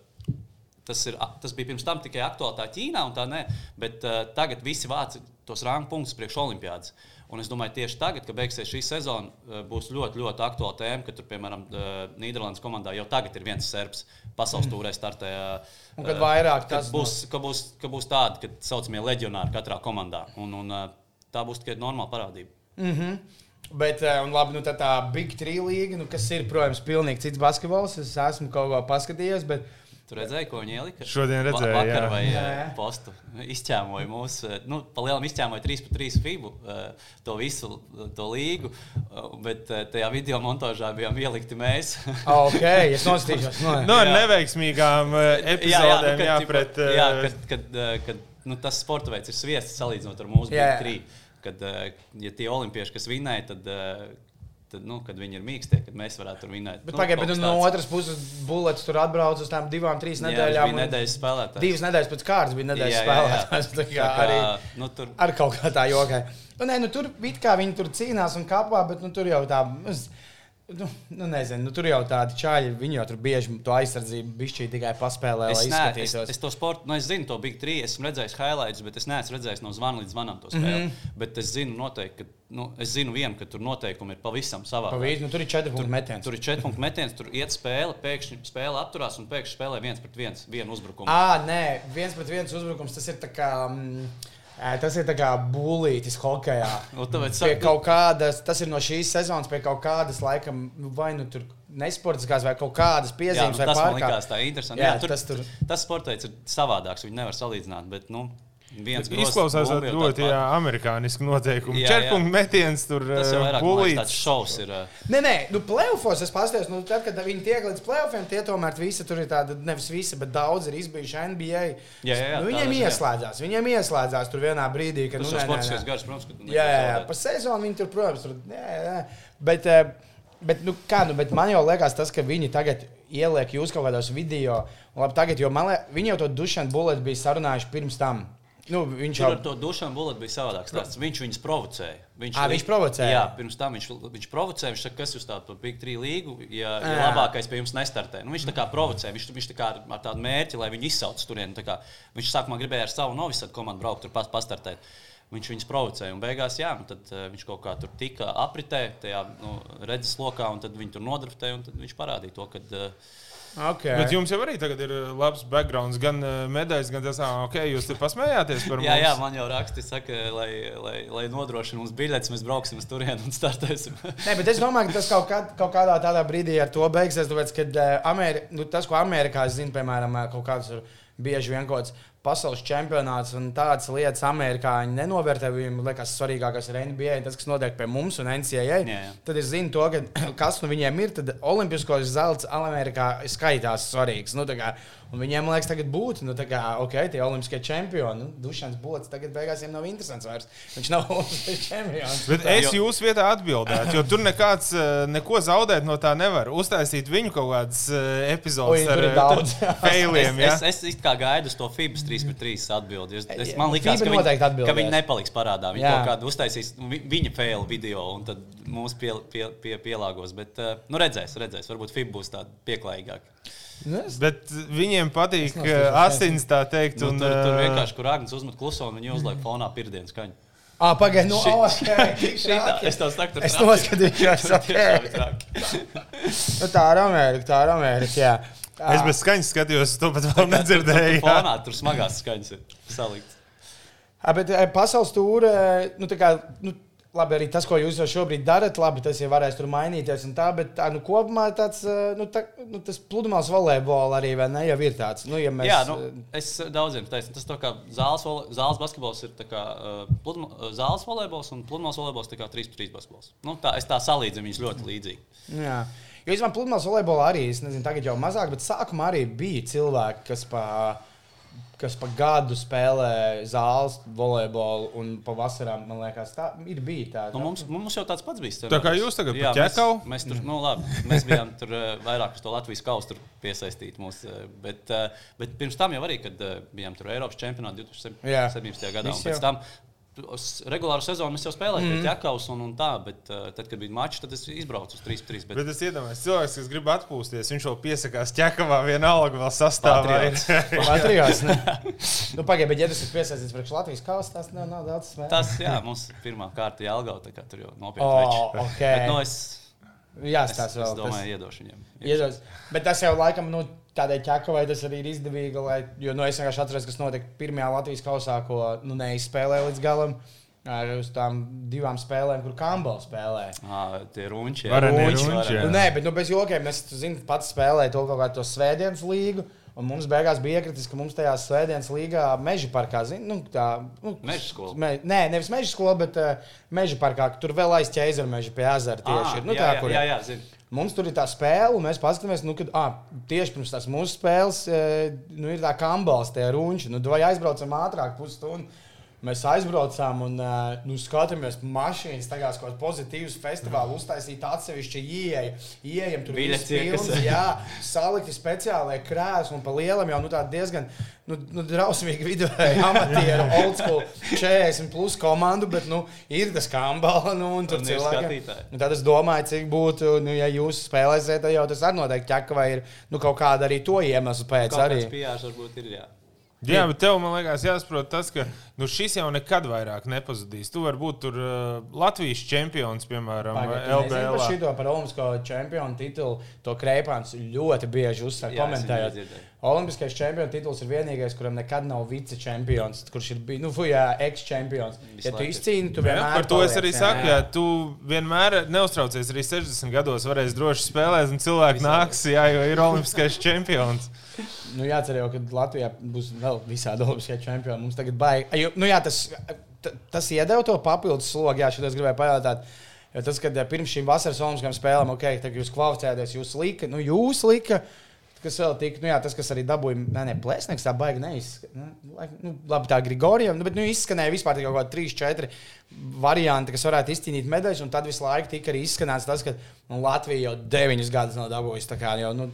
tas, ir, tas bija pirms tam tikai aktuāli tā Ķīnā, un tā ne. Bet uh, tagad visi vāc tos rāmu punktus priekš Olimpiādas. Un es domāju, tieši tagad, kad beigsies šī sezona, uh, būs ļoti, ļoti aktuāla tēma, ka tur, piemēram, uh, Nīderlandes komandā jau tagad ir viens serbs pasaules mm. tūrē startē. Un kad vairāk tas būs, ka būs, ka būs tādi, ka saucamie leģionāri katrā komandā. Un, un, tā būs tikai normāla parādība. Mm -hmm. Bet, eh, un labi, nu tā, tā Big Three līga, nu, kas ir, protams, pilnīgi cits basketbols. Es esmu kaut ko paskatījies. Bet... Tur redzēju, ko viņi ielika. Šodien redzēju, Va vakar jā. vai jā, jā. postu. Izķēmoja mūsu, eh, nu, palielam izķēmoja 3 pret 3 FIBU, eh, to visu, to līgu, bet tajā video montāžā bijām ielikti mēs. ok, es nostīšos. No, no ar neveiksmīgām epizodēm, jā, jā, nu, kad, jā, pret... Jā, kad, kad, kad nu, tas sporta veids ir sviests salīdzinot ar mūsu Big 3. Kad, eh, ja tie olimpieši, kas vinēja, tad, eh, tad nu, kad viņi ir mīkstie, tad mēs varētu tur vinēt. Bet Nu, kaut bet kas no otras puses, Bulets tur atbrauc uz tām divām, trīs Jā, nedēļām. bija un nedēļas spēlētājs. Divas nedēļas pēc kārtas bija nedēļas Jā, jā, jā. spēlētājs. Tā Tā kā kā, Arī nu, tur, ar kaut kā tā jokai. Nu, nē, nu, tur it kā viņi tur cīnās un kāpā, bet nu, tur jau tā. es- Nu, nu, nezinu, nu, tur jau tādi čāļi, viņi jau tur bieži to aizsardzību bišķī tikai paspēlē, Es, lai ne, es, izskatītos. es to sportu, nu, es zinu, to Big 3, esmu redzējis highlights, bet es neesmu redzējis no zvana līdz zvanam to spēli. Mm. -hmm. Bet es zinu, noteikti, ka, nu, es zinu vienu, ka tur noteikumi ir pavisam Pa savādāk. vidu, nu, tur ir četri punkti metiens. Tur ir četri punkti metiens, tur iet spēle, pēkšņi spēle atturās un pēkšņi spēlē viens pret viens, vienu uzbrukumu. Ah, nē, viens pret viens uzbrukums. Tas ir tā kā. Ē, Tas ir kā būlītis hokeja. Nu, tas ir no šīs sezonas, pie kaut kādas, laikam, vai nu tur nesportiskās, vai kaut kādas Jā, piezīmes. nu, vai tas man pārkāp- likās tā interesanti. Jā, Jā, tur, tas tur- tas sports veids ir savādāks, viņu nevar salīdzināt. Bet, nu, Izklausās ļoti jā. Jā, jā. Četpunktu metiens tur Tas jau eh, šovs ir. ā, Nē, nē, nu, playoffs es paskatījos, nu, tad, kad viņi tiek līdz playoffiem, tie tomēr visi tur ir tādi, nevis visi, bet daudz ir izbijuši NBA. Jā, jā, jā, nu, viņiem ziņā. ieslēdzās, viņiem ieslēdzās tur vienā brīdī, kad Tas nu, jau nē, nē, sportiskais nē. gars, protams, ka tu Jā, jā, jā. Pa sezonu viņi tur, protams, tur. Jā, jā. Bet, eh, bet, nu, kā, nu, bet man jau liekas, tas, ka viņi tagad ieliek jūs kaut kādos video, labi, tagad, jo man liekas, viņi jau to dušanu bulētu bija sarunājuši pirms tam. Nu, viņš jau ar to dušanu bulētu bija savādāks. Tāds. Viņš viņus provocēja. Viņš, Ā, viņš provocēja? Jā, pirms tam viņš, viņš provocēja. Viņš saka, kas jūs tādu Big 3 līgu, ja, ja labākais pie jums nestartē. Nu, viņš tā kā provocēja. Viņš, viņš tā kā ar, tādu mērķi, lai viņu izsauc turien. Viņš sākumā gribēja ar savu novisadu komandu braukt tur pas, pastartēt. Viņš viņus provocēja, un beigās jā, nu, tad, uh, viņš kaut kā tur tika apritē, tajā nu, redzes lokā, un tad viņi tur nodriftēja, un viņš parādīja to, ka uh, okay. Bet jums jau arī tagad ir eh, labs background, gan eh, medaļas, gan tas, ah, ok, jūs te pasmējāties par Jā, mums. jā, man jau raksti, saka, lai, lai, lai nodrošina mums biļetes, mēs brauksim uz turieni un startēsim. Nē, bet es domāju, ka tas kaut, kā, kaut kādā tādā brīdī ar to beigsies. Tāpēc, kad uh, Ameri, nu, tas, ko Amerikā es zinu, piemēram, kaut kāds ir bieži vien kaut kāds pasaules čempionāts un tādas lietas, Amerikā viņi nenovērtē. Viņiem liekas, svarīgākais ir NBA, tas, kas notiek pie mums un NCAA. Jā, jā. Tad es zinu, to, ka, kas no viņiem ir. Tad Olimpiskos zelts Amerikā skaitās svarīgs. Nu, kā, un viņiem, man liekas, tagad būtu, nu, tā kā, ok, tie olimpiskie čempioni. Nu, Dušans Bots tagad beigās viņam nav interesants vairs. Viņš nav olimpiskais čempions. Bet es jūsu vietā atbildētu, jo tur nekāds, eh, neko zaudēt no tā nevar. Uztaisīt viņu kaut kādas eh, epizodes tur ar ir daudz. failiem. es, ja? es, es it kā gaidu to FIBS 3 pret 3 atbildi. Es, es, man liekas, ka, viņi, ka viņi nepaliks parādā. Viņi Jā. kaut kādu uztaisīs nu, vi- viņa fail video un tad mums pie, pie, pie, pielāgos. Bet, nu, redzēs, redzēs. Varbūt FIBA būs tāda pieklājīgāka. Nu, es- Bet viņiem patīk eh, asins, tā teikt. Nu, un, tur, tur eh, vienkārši, kur Agnēs uzmet kluso un viņi uzliek fonā pirdienas skaņu. Ah, pagaidi, tik Šitā, traki. es tur Tur tiešām ok. ir. Nu, tā ir Amerika, tā ir Amerika. Jā. Es bez skaņas skatījos, to pat vēl nedzirdēju. jā. Fonā tur smagās skaņas ir saliktas. Ah, Bet pasaules tūrē, nu, tā kā, nu, labi, arī tas, ko jūs jau šobrīd darat, labi, tas jau varēs tur mainīties un tā, bet tā, nu, kopumā tāds, nu, tā, nu, tas pludmales volejbola arī, ne, jau ir tāds. Nu, ja mēs, Jā, nu, es daudziem teicu, tas tā kā zāles, zāles basketbols ir kā uh, pludma, uh, zāles volejbols un pludmales volejbols kā 3-3 basketbols. Nu, tā, es tā salīdzinu viņus ļoti līdzīgi. Jā. Jo man pludmales volejbolā arī, es nezinu, tagad jau mazāk, bet sākumā arī bija cilvēki, kas pa, kas pa gadu spēlē zāles volejbolu un pa vasarām, man liekas, tā ir bija tā. Nu, mums, mums jau tāds pats bija. Tā kā jūs tagad pa Jā, ķekavu? Mēs, mēs, tur, nu, labi, mēs bijām tur uh, vairāk uz to Latvijas kausu tur piesaistīti. Mūs, uh, bet, uh, bet pirms tam jau arī, kad bijām tur Eiropas čempionātā Jā. 2017. gadā. un Pēc tam uz regulāru sezonu mēs jau spēlējām mm. pie ķekavas un, un tā, bet uh, tad, kad bija mačs, tad es izbraucu uz 3-3. Bet... Bet es iedomājos, cilvēks, kas grib atpūsties, viņš vēl piesakās ķekavā, vienalga vēl sastāvā. ir. Patriots. Latvijas. nu, Pagaidiet, bet, ja tas ir piesaistīts priekš Latvijas kausa, tas nav, nav daudz spēlēt. Tas, jā, mums pirmā kārta ir Jālgava, tā kā tur jau nopietni Oh, veči. ok. Bet, nu, es, Jā, es, tas es vēl. domāju, iedošu viņiem. tas, iedos. bet tas jau laikam, nu, tādai ķekai tas arī ir izdevīgi, lai, jo, nu, es vienkārši atceros, kas notika pirmajā Latvijas kausā, ko, nu, neizspēlēju līdz galam. Ar uz tām divām spēlēm, kur Kambala spēlēja. À, tie runči. Runči, runči. Nu, nē, bet nu, bez jokiem. Es zinu, pats spēlēju to kaut kādu svētdienas līgu. Un mums beigās bija iekritis, ka mums tajā svētdienas līgā meža parkā, zin, nu, tā, nu, Meža skola? Me, nē, nevis meža skola, bet uh, meža parkā, tur vēl aiz ķēzara meža pie ezera tieši Ā, ir. Nu, jā, tā, jā, kur jā, jā, zinu. Mums tur ir tā spēle, un mēs paskatāmies, nu, kad ah, tieši pirms tās mūsu spēles nu, ir tā kambals, tie runči. Nu, vai aizbraucam ātrāk, pusstundu. Mēs aizbraucām un uh, nu, skatījāmies mašīnas, tagad kaut kāds pozitīvs festivāls, uztaisīt atsevišķi ieeja. Ieejam tur Biļets pilns, jā, salikti speciālie krēsli un pa lielam jau nu, diezgan nu, nu, drausmīgi vidēji amatieru, old school 40 plus komandu, bet nu, ir tas kambala nu, un tur cilvēki. Nu, tad es domāju, cik būtu, nu, ja jūs spēlēsiet, tad jau tas arī noteikti ķeka vai ir nu, kaut kāda arī to iemeslu pēc. Kaut Arī. kāds pijārs varbūt ir, jā. Jā, bet tev, man liekas, jāsaprot tas, ka nu, šis jau nekad vairāk nepazudīs. Tu vari būt tur uh, Latvijas čempions, piemēram, nezini Par LBL. šito par Olimpisko čempionu titulu to Kreipāns ļoti bieži uzsver, komentējot. Olimpiskais čempionu tituls ir vienīgais, kuram nekad nav vice-čempions, kurš ir bijis, nu, fujā, ex-čempions. Ja tu izcīni, tu Jā, vienmēr par to es arī paliec, saku, ja tu vienmēr neuztraucies, arī 60 gados varēs droši spēlēt, un cilvēki nāks, jā, jo ir olimpiskais čempions. Nu, jācer jau, ka Latvijā būs vēl visādi olimpiskie čempioni. Mums tagad baigi. Nu, jā, tas, tas iedeva to papildus slogu. Jā, šodien es gribēju pajautāt. Jo tas, kad pirms šīm vasaras olimpiskajām spēlēm, ok, tad jūs kvalificējāties, jūs lika, nu, jūs lika. Kas vēl tika, nu jā, tas, kas arī dabūja, nē, nē plēsnieks, tā baigi neizskanēja. Nu, nu, labi, tā Grigorija, nu, bet nu, izskanēja vispār kaut kādi 3, 4 varianti, kas varētu izcīnīt medaļas. Un tad visu laiku tika arī izskanēts tas, ka nu, Latvija jau 9 gadus nav dabūjusi kā jau nu,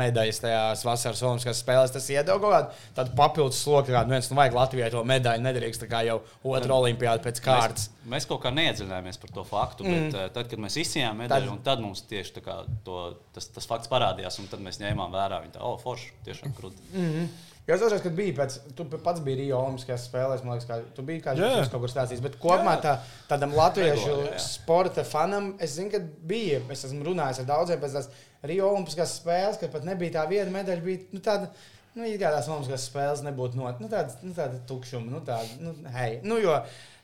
medaļas tajās vasaras olimpiskās spēlēs. Tas iedod kaut kādu tādu papildus sloku, kādu viens nu, vajag Latvijai to medaļu. Nedrīkst jau otru olimpiādu pēc kārtas. Mēs, mēs kaut kā neiedziļinājāmies par to faktu, mm. bet uh, tad, kad mēs izcīnījām medaļu, Tad- tad, mums tieši kā to, tas, tas fakts parādījās, un tad mēs ņēmām vērā viņa tā, oh, forši, tiešām krūti. Jo es atceros, kad biji pēc, tu pats biji Rio Olimpiskajās spēlēs, man liekas, kā, tu biji kā žurnālists kaut kur stāstījis. Bet kopumā tā, tādam latviešu Regulāri, jā. sporta fanam, es zinu, ka bija. Es esmu runājis ar daudziem pēc tās Rio Olimpiskās spēles, kad pat nebija tā viena medaļa. Bija, nu, tāda, Nu, it kā tās Olimpiskās spēles nebūtu not, nu, tāda, nu, tāda tukšuma. Nu, tāda, nu, hei. nu, jo,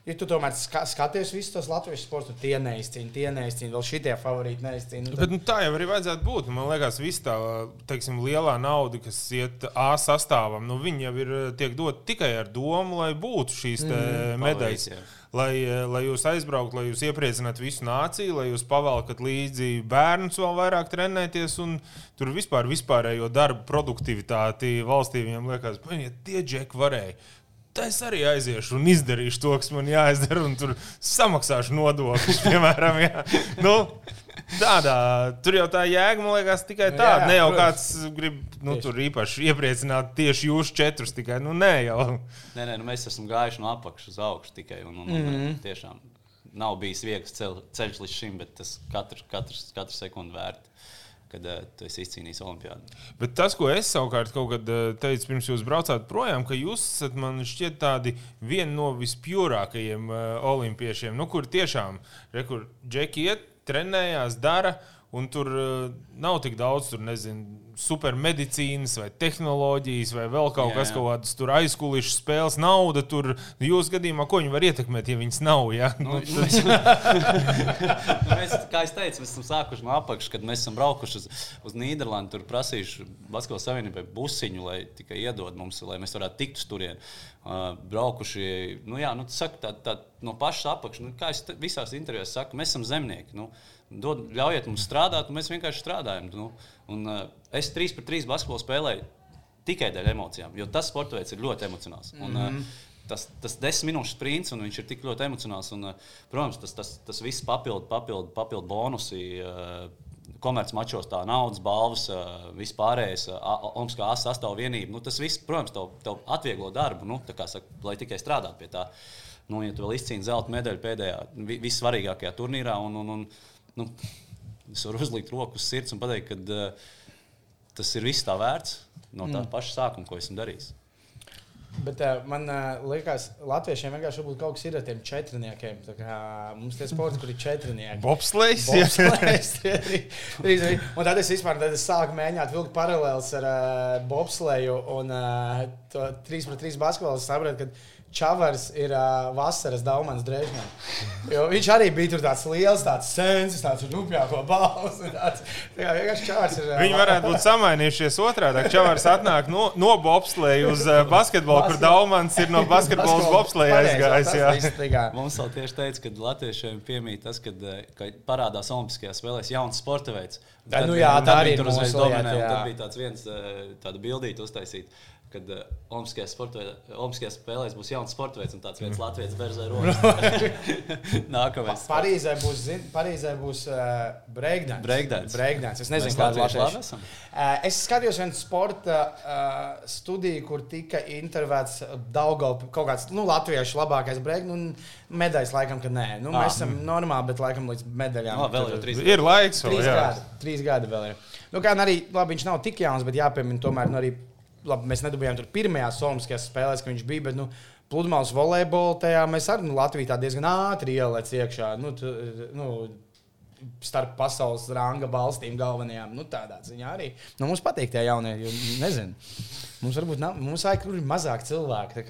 ja tu tomēr ska, skaties visus tos latviešu sportus, tie neizcīna, tie neizcīna, vēl šitie favorīti neizcīna. Nu, Bet, nu, tā jau arī vajadzētu būt. Man liekas, viss tā teiksim, lielā nauda, kas iet A sastāvam, nu, viņi jau ir tiek dot tikai ar domu, lai būtu šīs mm, medaļas. Lai, eh, lai jūs aizbrauktu, lai jūs iepriecinātu visu nāciju, lai jūs pavalkat līdzi bērnus vēl vairāk trenēties, un tur vispār vispārējo darbu produktivitāti valstī viņam liekas, ka tie džeki varēja. Tā es arī aiziešu un izdarīšu to, kas man jāizdara, un tur samaksāšu nodokļus, piemēram. Jā. Nu, tādā, tur jau tā jēga, man liekas, tikai Nu, tāda. jā, Ne jau protams. kāds grib nu, Tieši. tur īpaši iepriecināt tieši jūs četrus, tikai nu, nē, jau. Nē, nē, nu mēs esam gājuši no apakšas uz augšu tikai. Un, un, un, mm -hmm. Tiešām nav bijis viegls cel, ceļš līdz šim, bet tas katru, katru, katru sekundi vērts, kad uh, tu esi izcīnījis olimpiādu. Bet tas, ko es savukārt kaut kad eh, teicu, pirms jūs braucāt projām, ka jūs esat man šķiet tādi vieni no vispjūrākajiem uh, olimpiešiem, nu, kur tiešām, re, kur džeki iet, trenējās, dara. Un tur uh, nav tik daudz, tur nezinu, supermedicīnas vai tehnoloģijas vai vēl kaut Jā, kas, jā. kaut kādas tur aizkulisku spēles, nauda. Tur jūsu gadījumā, ko viņi var ietekmēt, ja viņas nav. Ja? Nu, Nu, mēs, mēs, kā jau teicu, mēs esam sākuši no apakšas, kad mēs esam braukuši uz, uz Nīderlandi. Tur prasījuši Basketbalu savienībai busiņu, lai tikai iedod mums, lai mēs varētu tikt uz turieni. Uh, braukuši, nu, jā, nu, saka, tā, tā, no pašas apakšas, nu, kā es visās intervijās saku, mēs esam zemnieki. Nu, dod, ļaujiet mums strādāt, un mēs vienkārši strādājam. Nu, un, uh, es 3 pret 3 basketbolu spēlēju tikai dēļ emocijām, jo tas sports veids ir ļoti emocionāls. Un, mm -hmm. Tas, tas desmit minūšu sprints, un viņš ir tik ļoti emocionāls. Un, uh, protams, tas, tas, tas viss papildu, papildu, papildu bonusi. Uh, Komercmačos tā naudas balvas, uh, vispārējais, uh, Olimpiskā vienība. Nu, tas viss, protams, tev, tev atvieglo darbu, nu, saka, lai tikai strādātu pie tā. Nu, ja tu vēl izcīni zelta medaļu pēdējā, vi- vissvarīgākajā turnīrā, un, un, un nu, es varu uzlikt roku uz sirds un pateikt, ka uh, tas ir viss tā vērts no tā mm. paša sākuma, ko esmu darījis. Bet uh, man uh, liekas, Latviešiem vienkārši varbūt kaut kas ir ar tiem četrniekiem. Kā Mums tie sporti, kur ir četrnieki. Bobslēgs. Un tad es vispār tad es sāku mēģināt vilkt paralēlus ar uh, bobslēju un uh, to 3 pret 3 basketbolu. Es sapratu, ka Čavars ir uh, vasaras Daumans Drežņā. Jo viņš arī bija tur tāds liels, tāds sens, tāds rupjāko balsu. Tāds, tā kā vienkārši Čavars ir. Uh, Viņi varētu būt samainījušies otrādi. Čavars atnāk no, no bobslēja uz uh, basketbolu, kur Daumans ir no basketbola uz bobslēja aizgājis. jā. Mums vēl tieši teica, ka latviešiem piemīt tas, kad, eh, ka parādās Olimpiskajās spēlēs jauns sporta veids. Tā, nu jā, tā arī tur uzreiz dominē. Tad bija tāds viens, tāda bildīta uztaisīta. Kad uh, Olimpiskajās Olimpiskajās spēlēs būs jauns sports veids, un tāds viens Latvijas berzē rodas. Nākamais. Parīzē būs, zin, Parīzē būs uh, breakdance. Breakdance. breakdance. Es nezinu, kāda ir esam. Uh, es skatījos vienu sporta uh, studiju, kur tika intervētas Daugavs, kaut kāds nu, latviešu labākais breakdance, un medaļas laikam, ka nē. Nu, Ah. mēs esam normāli, bet laikam līdz medaļām. No, vēl tur- jau trīs. Ir laiks, vēl, Trīs jā. gadi, trīs gadi vēl ir. Nu, kā arī, labi, viņš nav tik jauns, bet jāpiemina, tomēr, nu, arī, labi, mēs nedabūjām tur pirmajās Olimpiskajās spēlēs, ka viņš bija, bet, nu, pludmales volejbolā tajā mēs arī, nu, Latvijā diezgan ātri ielēc iekšā, nu, tu, nu, starp pasaules ranga valstīm galvenajām, nu, tādā ziņā arī. Nu, mums patīk tie jaunie, jo, nezinu. Mums varbūt nav, mums vajag, kur ir mazāk cilvēku.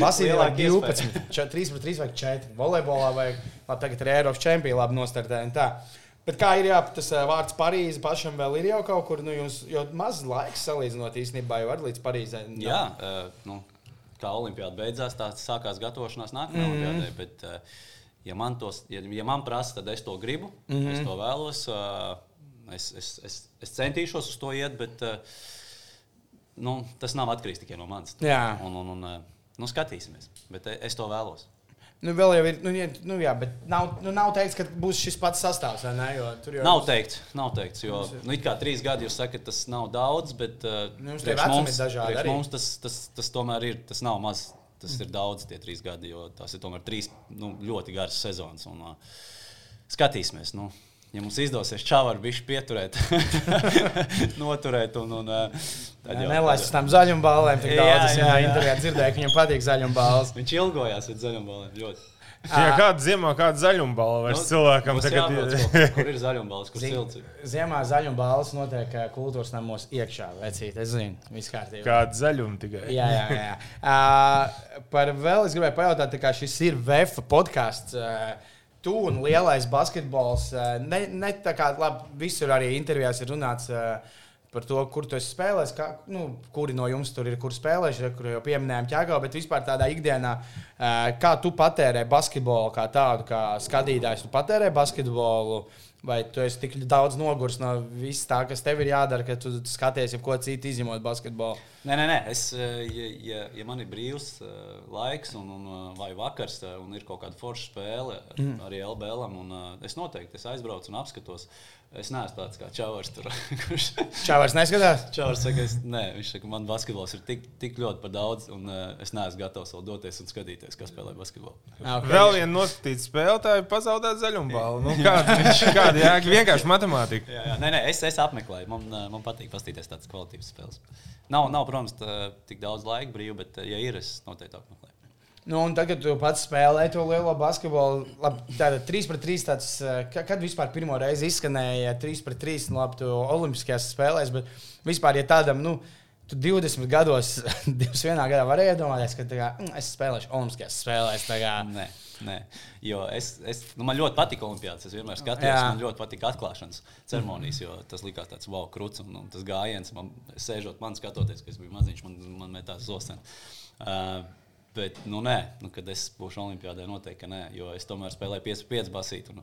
Basīnī vajag Lielāka 12, 4, 3 pret 3 vai 4. Volejbolā vajag, labi, tagad ir Eiropas čempioni, labi nostartēji. Bet kā ir jā, tas vārds Parīze pašam vēl ir jau kaut kur, nu, jums jau maz laiks salīdzinot īstenībā jau ar līdz Parīzē. Jā, uh, nu, kā olimpiāda beidzās, tā sākās gatavošanās nākamajai mm -hmm. olimpiādai. Bet, uh, ja, man tos, ja, ja man prasa, tad es to gribu, mm -hmm. es to vēlos. Uh, es, es, es, es centīšos uz to iet, bet uh, nu, tas nav atkarīgs tikai no manis. Un, un, un, uh, nu, skatīsimies, bet es to vēlos. Nu, vēl jau ir, nu, ja- nu jā, bet nav, nu, nav teikts, ka būs šis pats sastāvs, ne? Jo tur jau Nav teikts, nav teikts, jo nu, it kā trīs gadi jūs sakat, tas nav daudz, bet uh, Nu, mums, mums tas, tas, tas tomēr ir, tas nav maz. Tas ir daudz, tie trīs gadi, jo tās ir tomēr trīs nu, ļoti garas sezonas. Un, uh, skatīsimies, nu, ja mums izdosies čāvaru bišķi pieturēt, noturēt un, un uh, tad jau- Nelaist uz tām zaļām balēm. Tik Jā, daudz es jā. intervijā dzirdēju, ka viņam patīk zaļām balvas. Viņš ilgojās pēc zaļām balēm ļoti. Ja kāda ziemā, kāda zaļuma balva vairs Nu, cilvēkam tagad ir. kur- Kur ir zaļumbalvas, kur silts? Ziemā zaļuma balvas notiek ā, kultūras namos iekšā. Vecīt, es zinu, viss kārtībā. Kāda zaļuma tikai. Jā, jā, jā. Uh, par vēl es gribēju pajautāt, tā kā šis ir VF podkāsts. Uh, Tu un lielais basketbols. Uh, ne, ne tā kā labi, visur arī intervijās ir runāts uh, par to, kur tu esi spēlējis, kā, nu, kuri no jums tur ir, kur spēlējuši, kur jau pieminējām ķēgā, bet vispār tādā ikdienā, uh, kā tu patērē basketbolu, kā tādu, kā skatītājs, tu patērē basketbolu. Vai tu esi tik daudz noguris no viss tā, kas tev ir jādara, ka tu skaties, ja ko citu izņemot basketbolu? Nē, nē, nē. Es, eh, ja, ja, ja man ir brīvs eh, laiks, un, un, eh, vai vakars, un ir kaut kāda forša spēle mm. arī LBL, un es noteikti es aizbraucu un apskatos. Es neesmu tāds kā Čavars. Tur, kurš Čāvārs neskatās? Čavars saka, es, nē, viņš saka, man basketbols ir tik, tik ļoti par daudz, un uh, es neesmu gatavs vēl doties un skatīties, kas spēlē basketbolu. Ah, okay. Vēl viena noskatīta spēlētāja pazaudēt zaļumu balvu. Nu, kāda viņš kāda jēga? Vienkārši matemātika. Jā, jā. Nē, nē, es, es apmeklēju. Man, eh, man patīk paskatīties tādas kvalitātes spēles. Nav, nav protams, tā, tik daudz laika brīvi, bet, eh, ja ir, es noteikti apmeklēju. Nu, un tagad, tu pats spēlē to lielo basketbolu, labi, tāda 3 pret 3. Tāds, eh, ka- kad vispār pirmo reizi izskanēja 3 pret 3, nu, labi, tu Olimpiskajās spēlēs, bet vispār, ja tādam, nu, tu 20 gados, divas vienā gadā varēji iedomāties, ka kā, mm, es spēlēšu Olimpiskajās spēlēs. Nē, nē. Jo es, es, nu, man ļoti patīk Olimpijas. Es vienmēr skatījos, Jā. man ļoti patīk atklāšanas ceremonijas, jo tas likās tāds wow, krūts un, un tas gājiens. Man, sēžot man skatoties, ka es biju maziņš, man, man metās zosens. Uh, bet, nu, nē, nu, kad es būšu Olimpijādē, noteikti ka nē, jo es tomēr spēlēju 5-5 basīt. Un,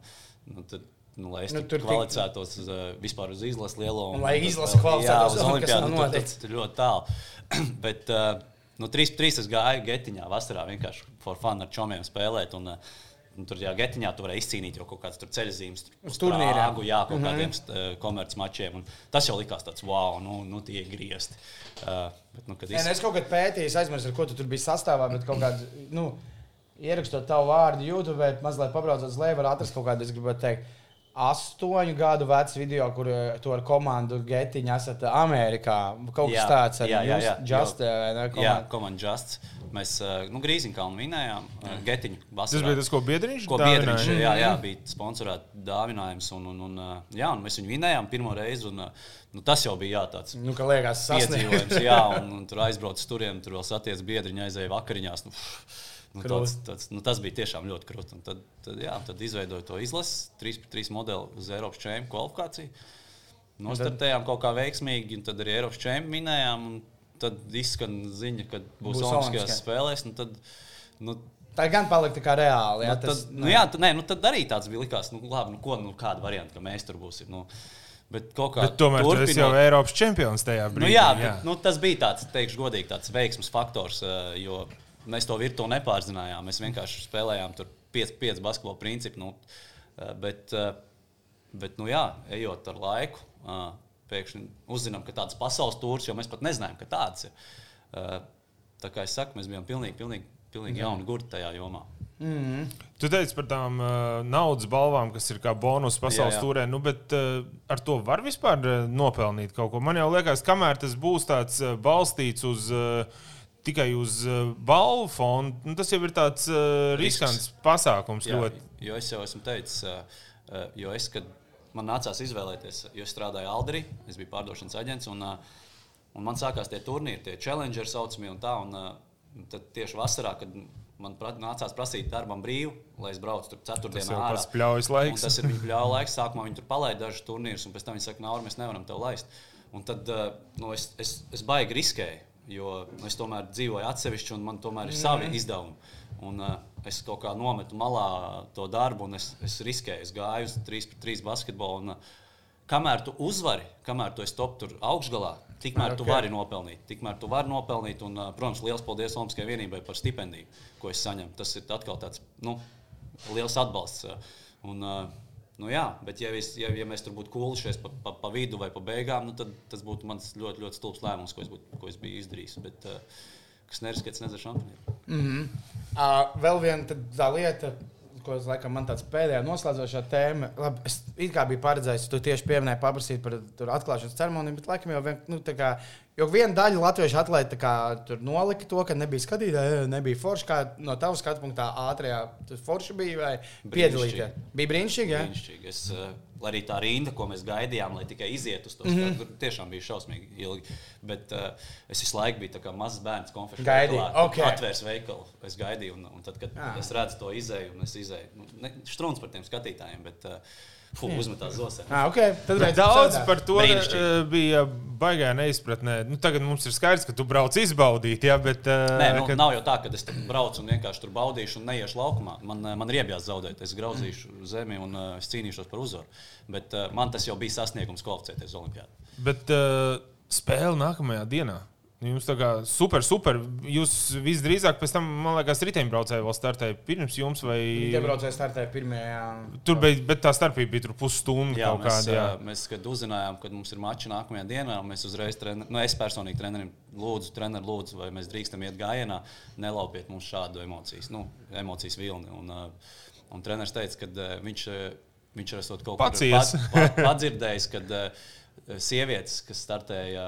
nu, tad, Nu, lai es Nu, nu, tur kvalificētos uz, uh, vispār uz izlases lielo. Un lai tad izlase vēl- kvalificētos, uz nav nu, tur- tur ļoti tālu. Bet uh, nu, 3-3 es gāju getiņā vasarā vienkārši for fun ar čomiem spēlēt. Un, uh, Nu, tur jau getiņā tu vari izcīnīt jau kaut kādas ceļzīmes, Uz turnīriem. Jā, kaut mm -hmm. kādiem uh, komercmačiem. un Tas jau likās tāds, wow, nu, nu tie ir griezti. Uh, bet, nu, kad Nē, nu, es kaut kad pētīju, aizmirsu, ar ko tu tur biji sastāvā, bet kaut kādā, nu, ierakstot tavu vārdu YouTube, mazliet pabraucot uz leju, var atrast kaut kādu, es gribētu teikt, astoņu gadu vecu video, kur eh, tu ar komandu Getiņu esat Amerikā. Kaut kas Jā, tāds arī jā, jā, jā. Just, eh, ne, Jā, komanda. Justs. Mēs nu, Grīziņkalnu vinējām, uh, Getiņu. Tas bija tas, ko Biedriņš Ko biedriņš, jā, jā, bija sponsorēts dāvinājums. Un, un, un, jā, un mēs viņu vinējām pirmo reizi. Un, nu, tas jau bija jā, tāds Nu, ka liekas, piedzīvojums. Jā, un, un tur aizbraucu uz turieni, tur vēl satiek biedriņu, aizēju vakariņās. Nu, nu, tāds, tāds, nu, tas bija tiešām ļoti krūti. Tad, tad, jā, tad izveidoju to izlasi, 3-3 modeli uz Eiropas čempionu kvalifikāciju. Nostartējām kaut kā veiksmīgi, un tad arī Eiropas čempionu minējām. Tad izskan ziņa, ka būs, Būs Olimpiskajās spēlēs. nu Tad, nu, Tā gan palika tā kā reāli. Jā, nu, tas, tad, nu, jā, tad, nē, nu, tad arī tāds bija. Likās, nu, labi, nu, ko, nu, kāda varianta, ka mēs tur būsim. Nu, Bet kaut kā Bet tomēr tu esi jau turpinot- Eiropas čempions tajā Nu, brīdī. jā, bet, nu, tas bija tāds, teikšu, godīgi, tāds veiksmes faktors, eh, jo mēs to virtuvi nepārzinājām. Mēs vienkārši spēlējām tur 5-5 basketbola principu. Nu, eh, bet, eh, bet, nu, jā, ejot ar laiku, pēkšņi uzzinām, ka tāds pasaules tūrs, jo mēs pat nezinājām, ka tāds ir. Eh, Tā kā es saku, mēs bijām pilnīgi, pilnīgi, pilnīgi jauni gurti tajā jomā. Tu teici par tām uh, naudas balvām, kas ir kā bonus pasaules Jā, jā. turē, nu, bet uh, ar to var vispār uh, nopelnīt kaut ko. Man jau liekas, kamēr tas būs tāds uh, balstīts uz. Uh, Tikai uz uh, balvu fondu. Nu, tas jau ir tāds uh, riskants pasākums. Jā, Ļoti. jo es jau esmu teicis, uh, uh, jo es, kad man nācās izvēlēties, jo strādāju Alderī, es biju pārdošanas aģents, un, uh, un man sākās tie turnīri, tie challenger saucamie un tā. Un, uh, tad tieši vasarā, kad man nācās prasīt darbam brīvu, lai es braucu tur Tas ceturtdienā ārā. pats pļaujas Un laiks. Tas ir viņa pļauja laiks. Sākumā viņi tur palaida dažus turnīrus, un pēc tam viņi saka, Nāra, mēs nevaram tev laist. Un tad uh, nu, es, es, es baigi riskēju, jo es tomēr dzīvoju atsevišķi, un man tomēr ir savi izdevumi. Un, uh, es kaut kā nometu malā to darbu, un es, es riskēju. Es gāju uz 3 pret 3 basketbolu. Un, uh, kamēr tu uzvari, kamēr tu esi top tur augšgalā, tikmēr tu Ok. vari nopelnīt. Tikmēr tu vari nopelnīt, un, uh, protams, liels paldies Olimpiskajai vienībai par stipendiju, ko es saņemu. Tas ir atkal tāds nu, liels atbalsts. uh, Un, nu, jā, bet, ja, es, ja, ja mēs tur būtu kūlušies pa, pa, pa vidu vai pa beigām, nu, tad tas būtu mans ļoti, ļoti stulbs lēmums, ko es, būtu, ko es biju izdarījis. Bet, uh, kas neriskēts, nezinu, šampaniet. Uh, vēl viena lieta, ko es laikam man tāds pēdējā noslēdzošā tēma. Labi, es it kā biju paredzējis, tu tieši pieminēji paprasīt par tur atklāšanas ceremoniju, bet laikam jau vien, nu, tā kā. Jo viena daļa latviešu atlēta kā, tur nolika to, ka nebija skatītāji, nebija forši. Kā no tavas skatu punktā ātrajā tur forši bija vai piedalīties. Bija brīnišķīgi. Ja? Brīnišķīgi. Es, uh, arī tā rinda, ko mēs gaidījām, lai tikai izietu uz to Mhm. skatu, tur tiešām bija šausmīgi ilgi. Bet uh, es visu laiku biju kā mazs bērns, konfekts Gaidīji, ok. atvērs veikalu. Es gaidīju, un, un tad, kad Jā. es redzu to izēju, un es izēju, nu, strūns par tiem skatītājiem, bet uh, fu, uzmetās zosē. Ah, okay. Tad redz, Daudz par to Brīnišķīgi. uh, bija baigā neizpratnē. Nu, tagad mums ir skaidrs, ka tu brauc izbaudīt, jā, bet. Uh, Nē, nu, kad- Nav jau tā, ka es tur braucu un vienkārši tur baudīšu un neiešu laukumā. Man, eh, man ir iebjās zaudēt. Es grauzīšu zemi un uh, es cīnīšos par uzvaru. Bet uh, man tas jau bija sasniegums kvalificēties Olimpijā. Bet uh, spēle nākamajā dienā. Jums tā kā super, super. Jūs visdrīzāk pēc tam, man liekas, riteņbraucēji vēl startēja pirms jums, vai Tie braucēji startēja pirmajā. tur bija, bet tā starpība bija tur pusstundu Jā, kaut mēs, kāda. Jā. mēs, kad uzzinājām, ka mums ir mači nākamajā dienā, mēs uzreiz, trener, nu, es personīgi trenerim lūdzu, trenerim lūdzu, vai mēs drīkstam iet gājienā, nelaupiet mums šādu emocijas, nu, emocijas vilni. Un, un treneris teica, ka viņš, viņš ir kaut ko padzirdējis, kad sievietes, kas startēja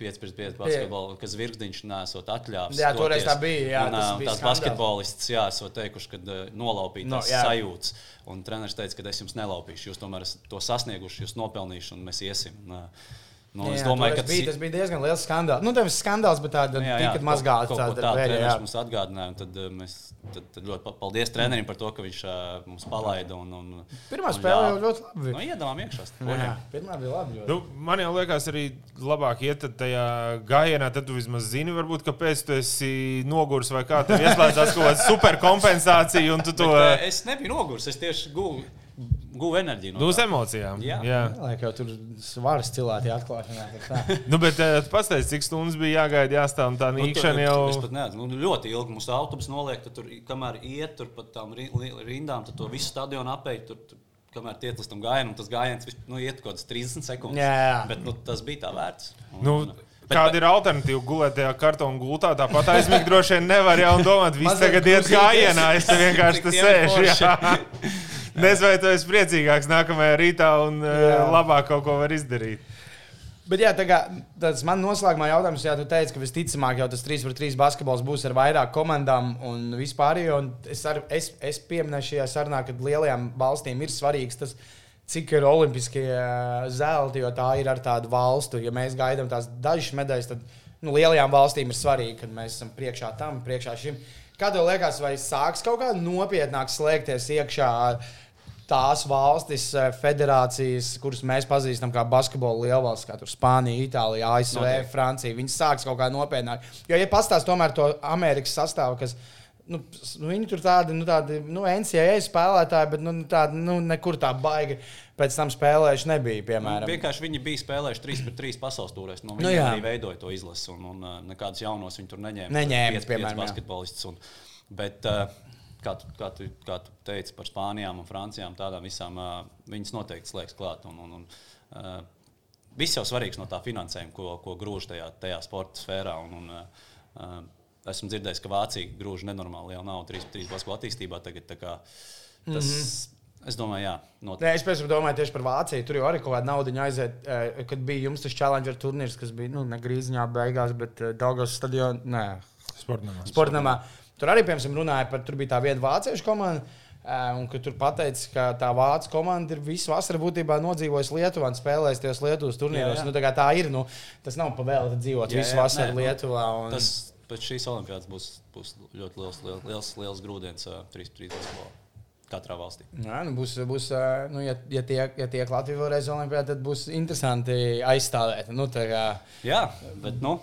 5 pret 5 basketbolu, kas virkdiņš nesot atļāvis. Jā, toreiz tā bija, jā, un, tas bija tās basketbolists, jā, esot teikuši, ka ā, nolaupīt No, jā. sajūtas. Un treneris teica, ka es jums nelaupīšu. Jūs tomēr to sasnieguši, jūs nopelnīšu, un mēs iesim. Un, uh, nu, es Jā, domāju, toreiz ka bija, tas bija diezgan liels skandāls. Nu, tas bija skandāls, bet tāda tika mazgāta. tāda tādu vēja, jā. mums atgādināja. un Tad, uh, mēs, tad, tad ļoti pa- paldies trenerim par to, ka viņš uh, mums palaida. Un, un, Pirmā un spēle jau ļoti labi. Nu, iedavām iekšā. Pirmā bija labi. ļoti. Nu, man jau liekas, arī labāk iet tajā gājienā. Tad tu vismaz zini, varbūt, kāpēc tu esi noguris vai kā. Tev ieslēdzās kaut kāda superkompensācija, un tu to Bet, uh, es nebiju noguris, es tieši guvu, guvu enerģiju. nu, No uz tā. emocijām. Jā. Jā. Lai jau tur svāras cilāti atklāšanā. Nu, bet eh, tu pastāstīji, cik stundas bija jāgaida, jāstāv un tā Nu, nīkšana jau. Es pat nezinu, nu, ļoti ilgi mums autobus noliek, tad tur, kamēr iet tur pa tām rindām, tad to visu stadionu apēj. Tur, tur, kamēr tiek līdz tam gājienam, tas gājiens vis- nu, iet kaut kāds 30 sekundes. Jā. Bet nu, tas bija tā vērts. Un, Nu, un- Kāda ir alternatīva gulēt tajā kartona gultā? Tāpat aizmigt droši vien nevar jau domāt, viss tagad iet gājienā, es te vienkārši te sēžu. Nezinu, vai tu esi priecīgāks nākamajā rītā un jā. Jā. labāk kaut ko var izdarīt. Bet jā, tā kā, tas man noslēgumā jautājums, ja tu teici, ka visticamāk jau tas 3 pret 3 basketbols būs ar vairāk komandām un vispār. Un es, ar, es, es pieminēju šajā sarunā, ka lielajām valstīm ir svarīgs tas, cik ir olimpiskie ā, zelti, jo tā ir ar tādu valstu. Ja mēs gaidām tās dažas medaļas, tad nu, lielajām valstīm ir svarīgi, ka mēs esam priekšā tam, priekšā šim. Kā tev liekas, vai sāks kaut kā nopietnāk slēgties iekšā? Tās valstis, eh, federācijas, kuras mēs pazīstam kā basketbola lielvalstis, kā tur Spānija, Itālija, ASV, Noteikti. Francija, viņas sāks kaut kā nopietnāk. Jo, ja pastāstīs tomēr to Amerikas sastāvu, kas Nu, nu, viņi tur tādi, nu, tādi nu, NCAA spēlētāji, bet nu, tādi, nu, nekur tā baigi pēc tam spēlējuši nebija. Piemēram, Vienkārši viņi bija spēlējuši 3 pret 3 pasaules tūrēs. Nu, Nu, viņi jā. arī veidoja to izlasi, un, un uh, nekādus jaunos viņi tur neņēma. Neņēma, piemēram, basketbolistus. Bet, uh, kā, tu, kā, tu, kā tu teici par Spānijām un Francijām, tādām visām viņas noteikti slēgs klāt. Un, un, un, Viss jau svarīgs no tā finansējuma, ko, ko grūž tajā, tajā sporta sfērā. Un, un, esmu dzirdējis, ka Vācija grūž nenormāli lielu naudu 3-3 basketbola attīstībā. Tagad, kā, tas, mm -hmm. Es domāju, jā, noteikti. Nē, es pēc tam domāju tieši par Vāciju. Tur jau arī kaut kāda nauda aiziet, kad bija jums tas Challenger turnīrs, kas bija nu, ne grīziņā beigās, bet Daugos stadionā. Nē, Sportamā. Sportamā. Tur arī, piemēram, runāja par, tur bija tā viena vāciešu komanda. eh, Un ka tur pateica, ka tā vācu komanda ir visu vasaru būtībā nodzīvojusi Lietuvā un spēlējusi tajos Lietuvas turnīros. Nu, tā, tā ir. Nu, tas nav pavēlēts dzīvot Jā, visu jā, vasaru nē, nu, Lietuvā. Un... Tas pēc šīs olimpiādas būs, būs ļoti liels, liels, liels, liels grūdienis uh, 3-3 basketbolā katrā valstī. Jā, nu būs, būs eh, nu, ja, ja tiek, ja tiek Latvija vēlreiz Olimpijā, tad būs interesanti aizstāvēt. Nu, kā, Jā, bet nu,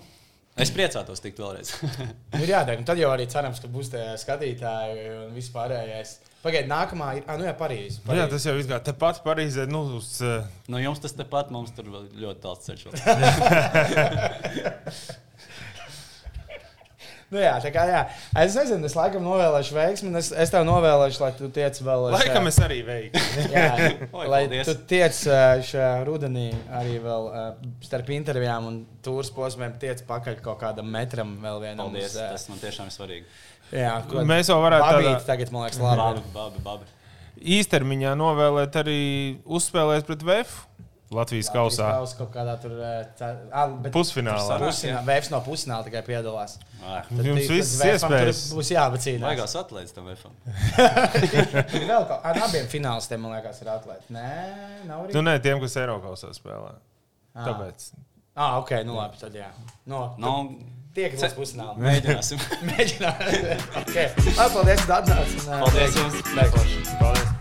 es priecātos tikt vēlreiz. nu, ir jādara. Un tad jau arī cerams, ka būs tie skatītāji un viss pārējais. Pagaidiet, nākamā ir. Ah, nu jā, Parīzē. Nu, jā, tas jau ir kā tepat Parīzē. Nu, uz, uh, nu, jums tas tepat, mums tur vēl ļoti tāls ceļš. Nu, jā, tā kā jā. Es nezinu, es laikam novēlēšu veiksmi. un Es, es tev novēlēšu, lai tu tiec vēl. laikam šajā- es arī veiktu. Jā, lai paldies. tu tiec ā, šajā rudenī arī vēl ā, starp intervijām un tūras posmiem, tiec pakaļ kaut kādam metram vēl vienam. Paldies, uz, tas man tiešām ir svarīgi. Jā, ko- Mēs jau varētu tādā- tagad, man liekas, labi. Babi, babi, babi. Īstermiņā novēlēt arī uzspēlēt pret VF Latvijas kausā. Kaus kaut kādā tur bet Pusfinālā. Pusfinālā, Vēfs no pusfināla tikai piedalās. Ah, Tad Jums viss Vēfam iespējas. Būs jābacīnās. Baigās atlēdz tam. Ir vēl kaut ar abiem finālistiem, man liekas, ir atlēti. Nē, nav arī. Nu, nē, tiem, kas Eiropausā spēlē. Ā. Tāpēc. Ah, ok, nu labi, tad jā. No, Nu, Tie, kas būs pusfinālā. mēģināsim. Mēģināt. okay. Paldies, ka atnācāt. Paldies jums! Paldies. Paldies!